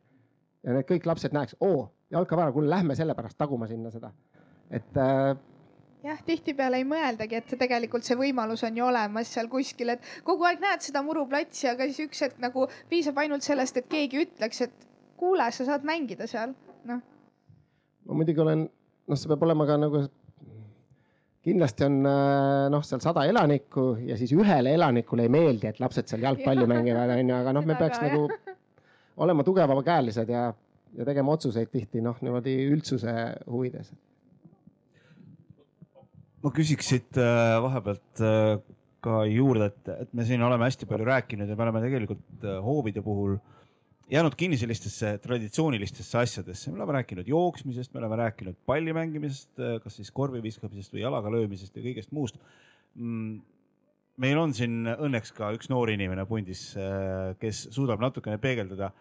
ja need kõik lapsed näeks, oo, jalkavärav, kuule, lähme sellepärast taguma sinna seda. et äh, jah, tihtipeale ei mõeldagi, et tegelikult see võimalus on ju olemas seal kuskil, et kogu aeg näed seda muruplatsi, aga siis üks hetk nagu piisab ainult sellest, et keegi ütleks, et kuule, sa saad mängida seal, noh. ma muidugi olen, noh, see peab olema ka nagu, kindlasti on noh, seal sada elanikku ja siis ühele elanikule ei meeldi, et lapsed seal jalgpalli mängivad, onju, aga noh, me peaks Väga, nagu olema tugevamakäelised ja, ja tegema otsuseid tihti noh, niimoodi üldsuse huvides. Ma küsiks siit äh, vahepealt äh, ka juurde, et, et me siin oleme hästi palju rääkinud ja me oleme tegelikult äh, hoovide puhul jäänud kinni sellistesse traditsioonilistesse asjadesse, me oleme rääkinud jooksmisest, me oleme rääkinud palli mängimisest, kas siis korvi viskamisest või jalaga löömisest ja kõigest muust mm,. meil on siin õnneks ka üks noor inimene pundis, kes suudab natukene peegeldada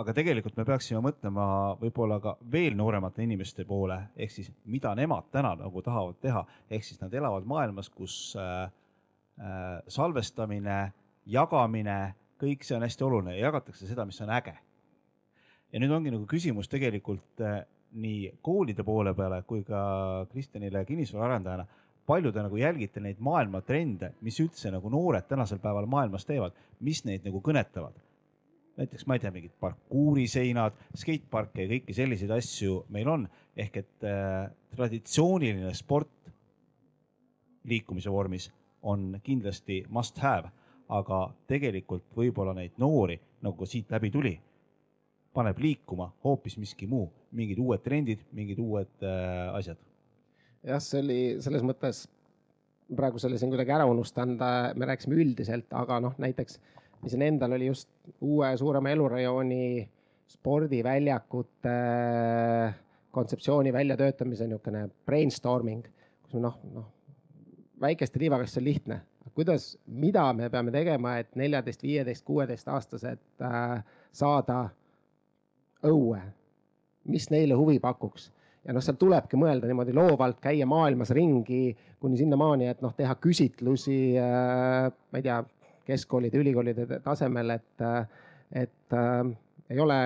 aga tegelikult me peaksime mõtlema võib-olla ka veel nooremate inimeste poole, ehk siis mida nemad täna nagu tahavad teha, ehk siis nad elavad maailmas, kus äh, salvestamine, jagamine, kõik see on hästi oluline. Ja jagatakse seda, mis on äge. ja nüüd ongi nagu küsimus tegelikult äh, nii koolide poole peale kui ka Kristjanile kinnisvaraarendajana. Palju te nagu jälgite neid maailma trende, mis üldse nagu noored tänasel päeval maailmas teevad, mis neid nagu kõnetavad? Näiteks ma ei tea, mingid parkuuriseinad, skateparke ja kõiki selliseid asju meil on, ehk et äh, traditsiooniline sport liikumise vormis on kindlasti must have, aga tegelikult võib-olla neid noori, nagu siit läbi tuli, paneb liikuma hoopis miski muu, mingid uued trendid, mingid uued äh, asjad jah, see oli selles mõttes praegu selle siin kuidagi ära unustanud, me rääkisime üldiselt, aga noh, näiteks mis siin endal oli just uue suurema elurajooni spordiväljakute kontseptsiooni väljatöötamise niisugune brainstorming, kus noh, noh väikeste liivaga, siis see on lihtne. Kuidas, mida me peame tegema, et neljateist, viieteist, kuueteist aastased äh, saada õue, mis neile huvi pakuks? Ja noh, seal tulebki mõelda niimoodi loovalt, käia maailmas ringi kuni sinnamaani, et noh, teha küsitlusi äh,, ma ei tea, keskkoolide, ülikoolide tasemel, et, et äh, ei ole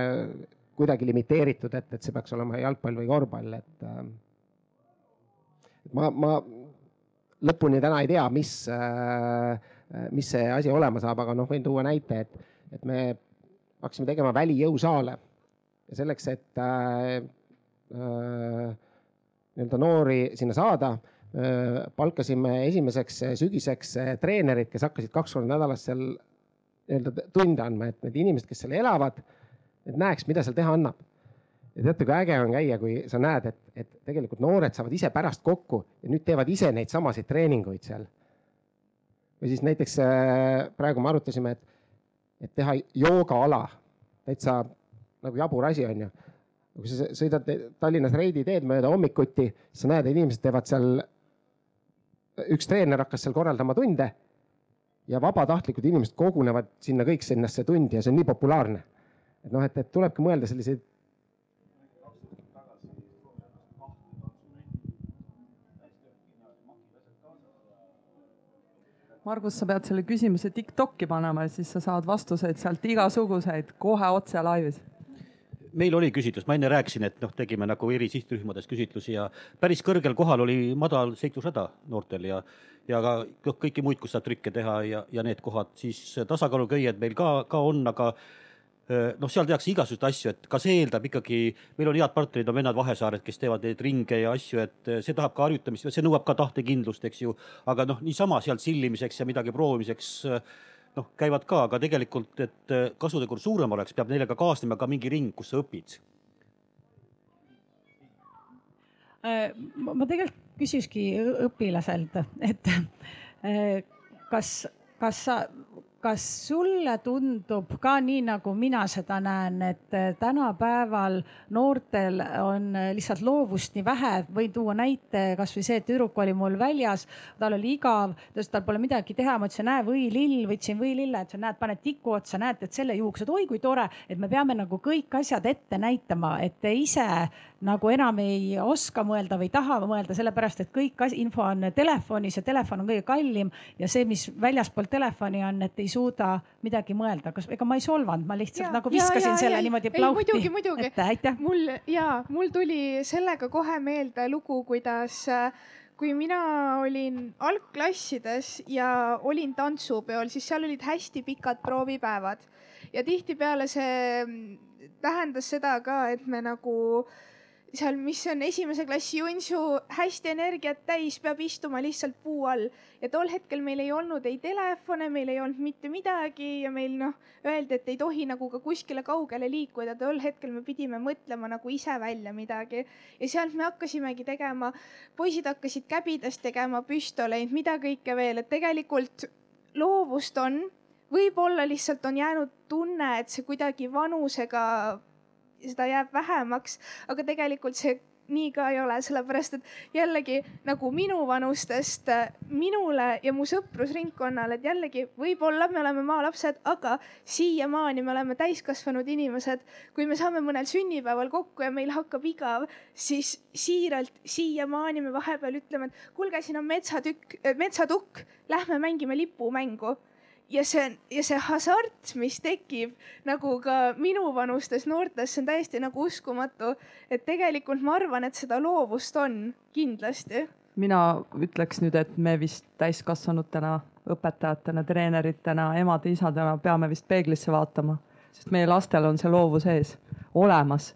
kuidagi limiteeritud, et, et see peaks olema jalgpall või korvpall, et äh, ma, ma lõpuni täna ei tea, mis äh,, mis see asi olema saab, aga noh, võin tuua näite, et, et me hakkasime tegema välijõusaale ja selleks, et äh, Äh, nii-öelda noori sinna saada. Äh, palkasime esimeseks sügiseks äh, treenerid, kes hakkasid kaks korda nädalas seal nii-öelda tunde andma, et need inimesed, kes seal elavad, et näeks, mida seal teha annab. Ja teate, kui äge on käia, kui sa näed, et, et tegelikult noored saavad ise pärast kokku ja nüüd teevad ise neid samasid treeninguid seal. või siis näiteks praegu me arutasime, et, et teha joogaala, täitsa nagu jabur asi on ju kui sa sõidad Tallinnas Reidi teed mööda hommikuti, sa näed, inimesed teevad seal, üks treener hakkas seal korraldama tunde ja vabatahtlikud inimesed kogunevad sinna kõik sinnasse tundi ja see on nii populaarne. et noh, et, et tulebki mõelda selliseid Margus, sa pead selle küsimuse Tiktoki panema ja siis sa saad vastuseid sealt igasuguseid kohe otse laivis. Meil oli küsitlus, ma enne rääkisin, et noh, tegime nagu eri sihtrühmades küsitlusi ja päris kõrgel kohal oli madal seiklusrada noortel ja, ja ka noh, kõiki muid, kus saab trikke teha ja, ja need kohad, siis tasakaaluköied meil ka, ka on, aga noh, seal tehakse igasuguseid asju, et ka see eeldab ikkagi, meil on head partnerid, on vennad Vahesaared, kes teevad neid ringe ja asju, et eh, see tahab ka harjutamist, see nõuab ka tahtekindlust, eks ju. aga noh, niisama sealt sillimiseks ja midagi proovimiseks noh, käivad ka, aga tegelikult, et äh, kasutegur suurem oleks, peab neile ka kaasnema ka mingi ring, kus sa õpid. Äh, ma tegelikult küsikski õpilaselt, et äh, kas, kas sa kas sulle tundub ka nii, nagu mina seda näen, et eh, tänapäeval noortel on eh, lihtsalt loovust nii vähe, võin tuua näite kasvõi see, et tüdruk oli mul väljas, tal oli igav, ta ütles, tal pole midagi teha, ma ütlesin, näe võilill, võtsin võilille, et sa näed, paned tiku otsa, näed, et selle juhuks, et oi kui tore, et me peame nagu kõik asjad ette näitama, et te ise nagu enam ei oska mõelda või taha mõelda, sellepärast et kõik info on telefonis ja telefon on kõige kallim ja see, mis väljaspool telefoni on, et ei suuda midagi mõelda, kas, ega ma ei solvanud, ma lihtsalt ja, nagu viskasin ja, ja, selle ja, niimoodi plauti. muidugi, muidugi. mul ja mul tuli sellega kohe meelde lugu, kuidas kui mina olin algklassides ja olin tantsupeol, siis seal olid hästi pikad proovipäevad ja tihtipeale see tähendas seda ka, et me nagu äh, seal, mis on esimese klassi Junsu hästi energiat täis, peab istuma lihtsalt puu all. Ja tol hetkel meil ei olnud ei telefone, meil ei olnud mitte midagi ja meil noh, öeldi, et ei tohi nagu ka kuskile kaugele liikuda. tol hetkel me pidime mõtlema nagu ise välja midagi. Ja sealt me hakkasimegi tegema, poisid hakkasid käbidest tegema püstoleid, mida kõike veel, et tegelikult loovust on. Võib-olla lihtsalt on jäänud tunne, et see kuidagi vanusega seda jääb vähemaks, aga tegelikult see nii ka ei ole, sellepärast et jällegi nagu minuvanustest minule ja mu sõprusringkonnale, et jällegi võib-olla me oleme maalapsed, aga siiamaani me oleme täiskasvanud inimesed. kui me saame mõnel sünnipäeval kokku ja meil hakkab igav, siis siiralt siiamaani me vahepeal ütleme, et kuulge, siin on metsatükk, metsatukk, lähme mängime lipumängu ja see ja see hasart, mis tekib nagu ka minuvanustes noortes, see on täiesti nagu uskumatu, et tegelikult ma arvan, et seda loovust on kindlasti. mina ütleks nüüd, et me vist täiskasvanutena, õpetajatena, treeneritena, emade-isadena peame vist peeglisse vaatama, sest meie lastel on see loovus ees, olemas.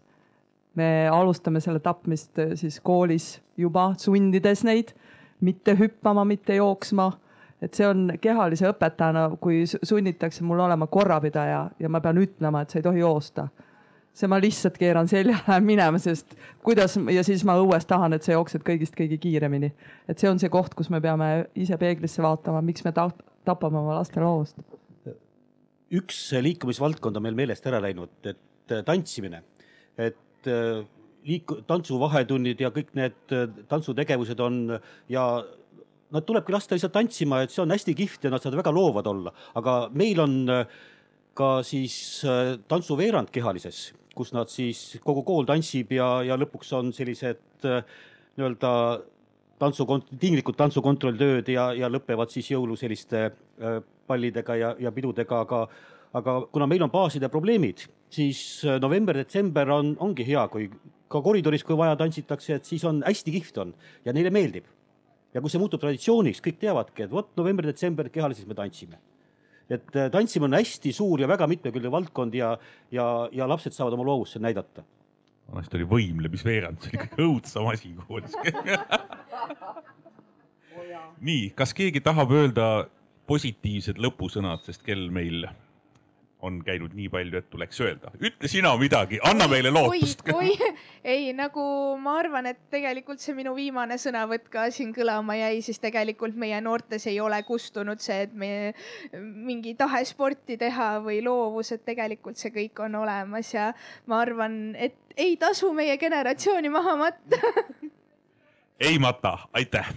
me alustame selle tapmist siis koolis juba sundides neid mitte hüppama, mitte jooksma et see on kehalise õpetajana, kui sunnitakse mul olema korrapidaja ja ma pean ütlema, et sa ei tohi joosta, see ma lihtsalt keeran seljale minema, sest kuidas ja siis ma õues tahan, et sa jooksed kõigist kõige kiiremini. et see on see koht, kus me peame ise peeglisse vaatama, miks me ta tapame oma laste loovust. üks liikumisvaldkond on meil meelest ära läinud, et äh, tantsimine, et äh, liiku-, tantsuvahetunnid ja kõik need äh, tantsutegevused on ja nad tulebki lasta lihtsalt tantsima, et see on hästi kihvt ja nad saavad väga loovad olla, aga meil on ka siis tantsuveerand kehalises kus nad siis, kogu kool tantsib ja, ja lõpuks on sellised äh, nii-öelda tantsu, tinglikud tantsukontrolltööd ja, ja lõpevad siis jõulu selliste äh, pallidega ja, ja pidudega, aga, aga kuna meil on baaside probleemid, siis äh, november-detsember on, ongi hea, kui ka koridoris, kui vaja, tantsitakse, et siis on hästi kihvt on ja neile meeldib. Ja kui see muutub traditsiooniks, kõik teavadki, et vot november-detsember kehalises me tantsime. Et äh, tantsimine on hästi suur ja väga mitmekülgne valdkond ja, ja, ja lapsed saavad oma loovust seal näidata. vanasti oli võimlemisveerand, see oli kõige õudsam asi koolis nii, kas keegi tahab öelda positiivsed lõpusõnad, sest kell meil on käinud nii palju, et tuleks öelda. ütle sina midagi, anna meile lootust. oi, ei nagu ma arvan, et tegelikult see minu viimane sõnavõtt ka siin kõlama jäi, siis tegelikult meie noortes ei ole kustunud see, et me mingi tahe sporti teha või loovus, et tegelikult see kõik on olemas ja ma arvan, et ei tasu meie generatsiooni maha matta ei mata, aitäh.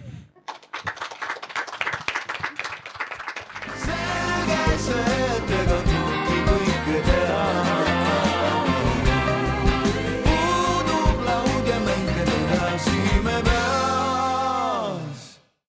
selge see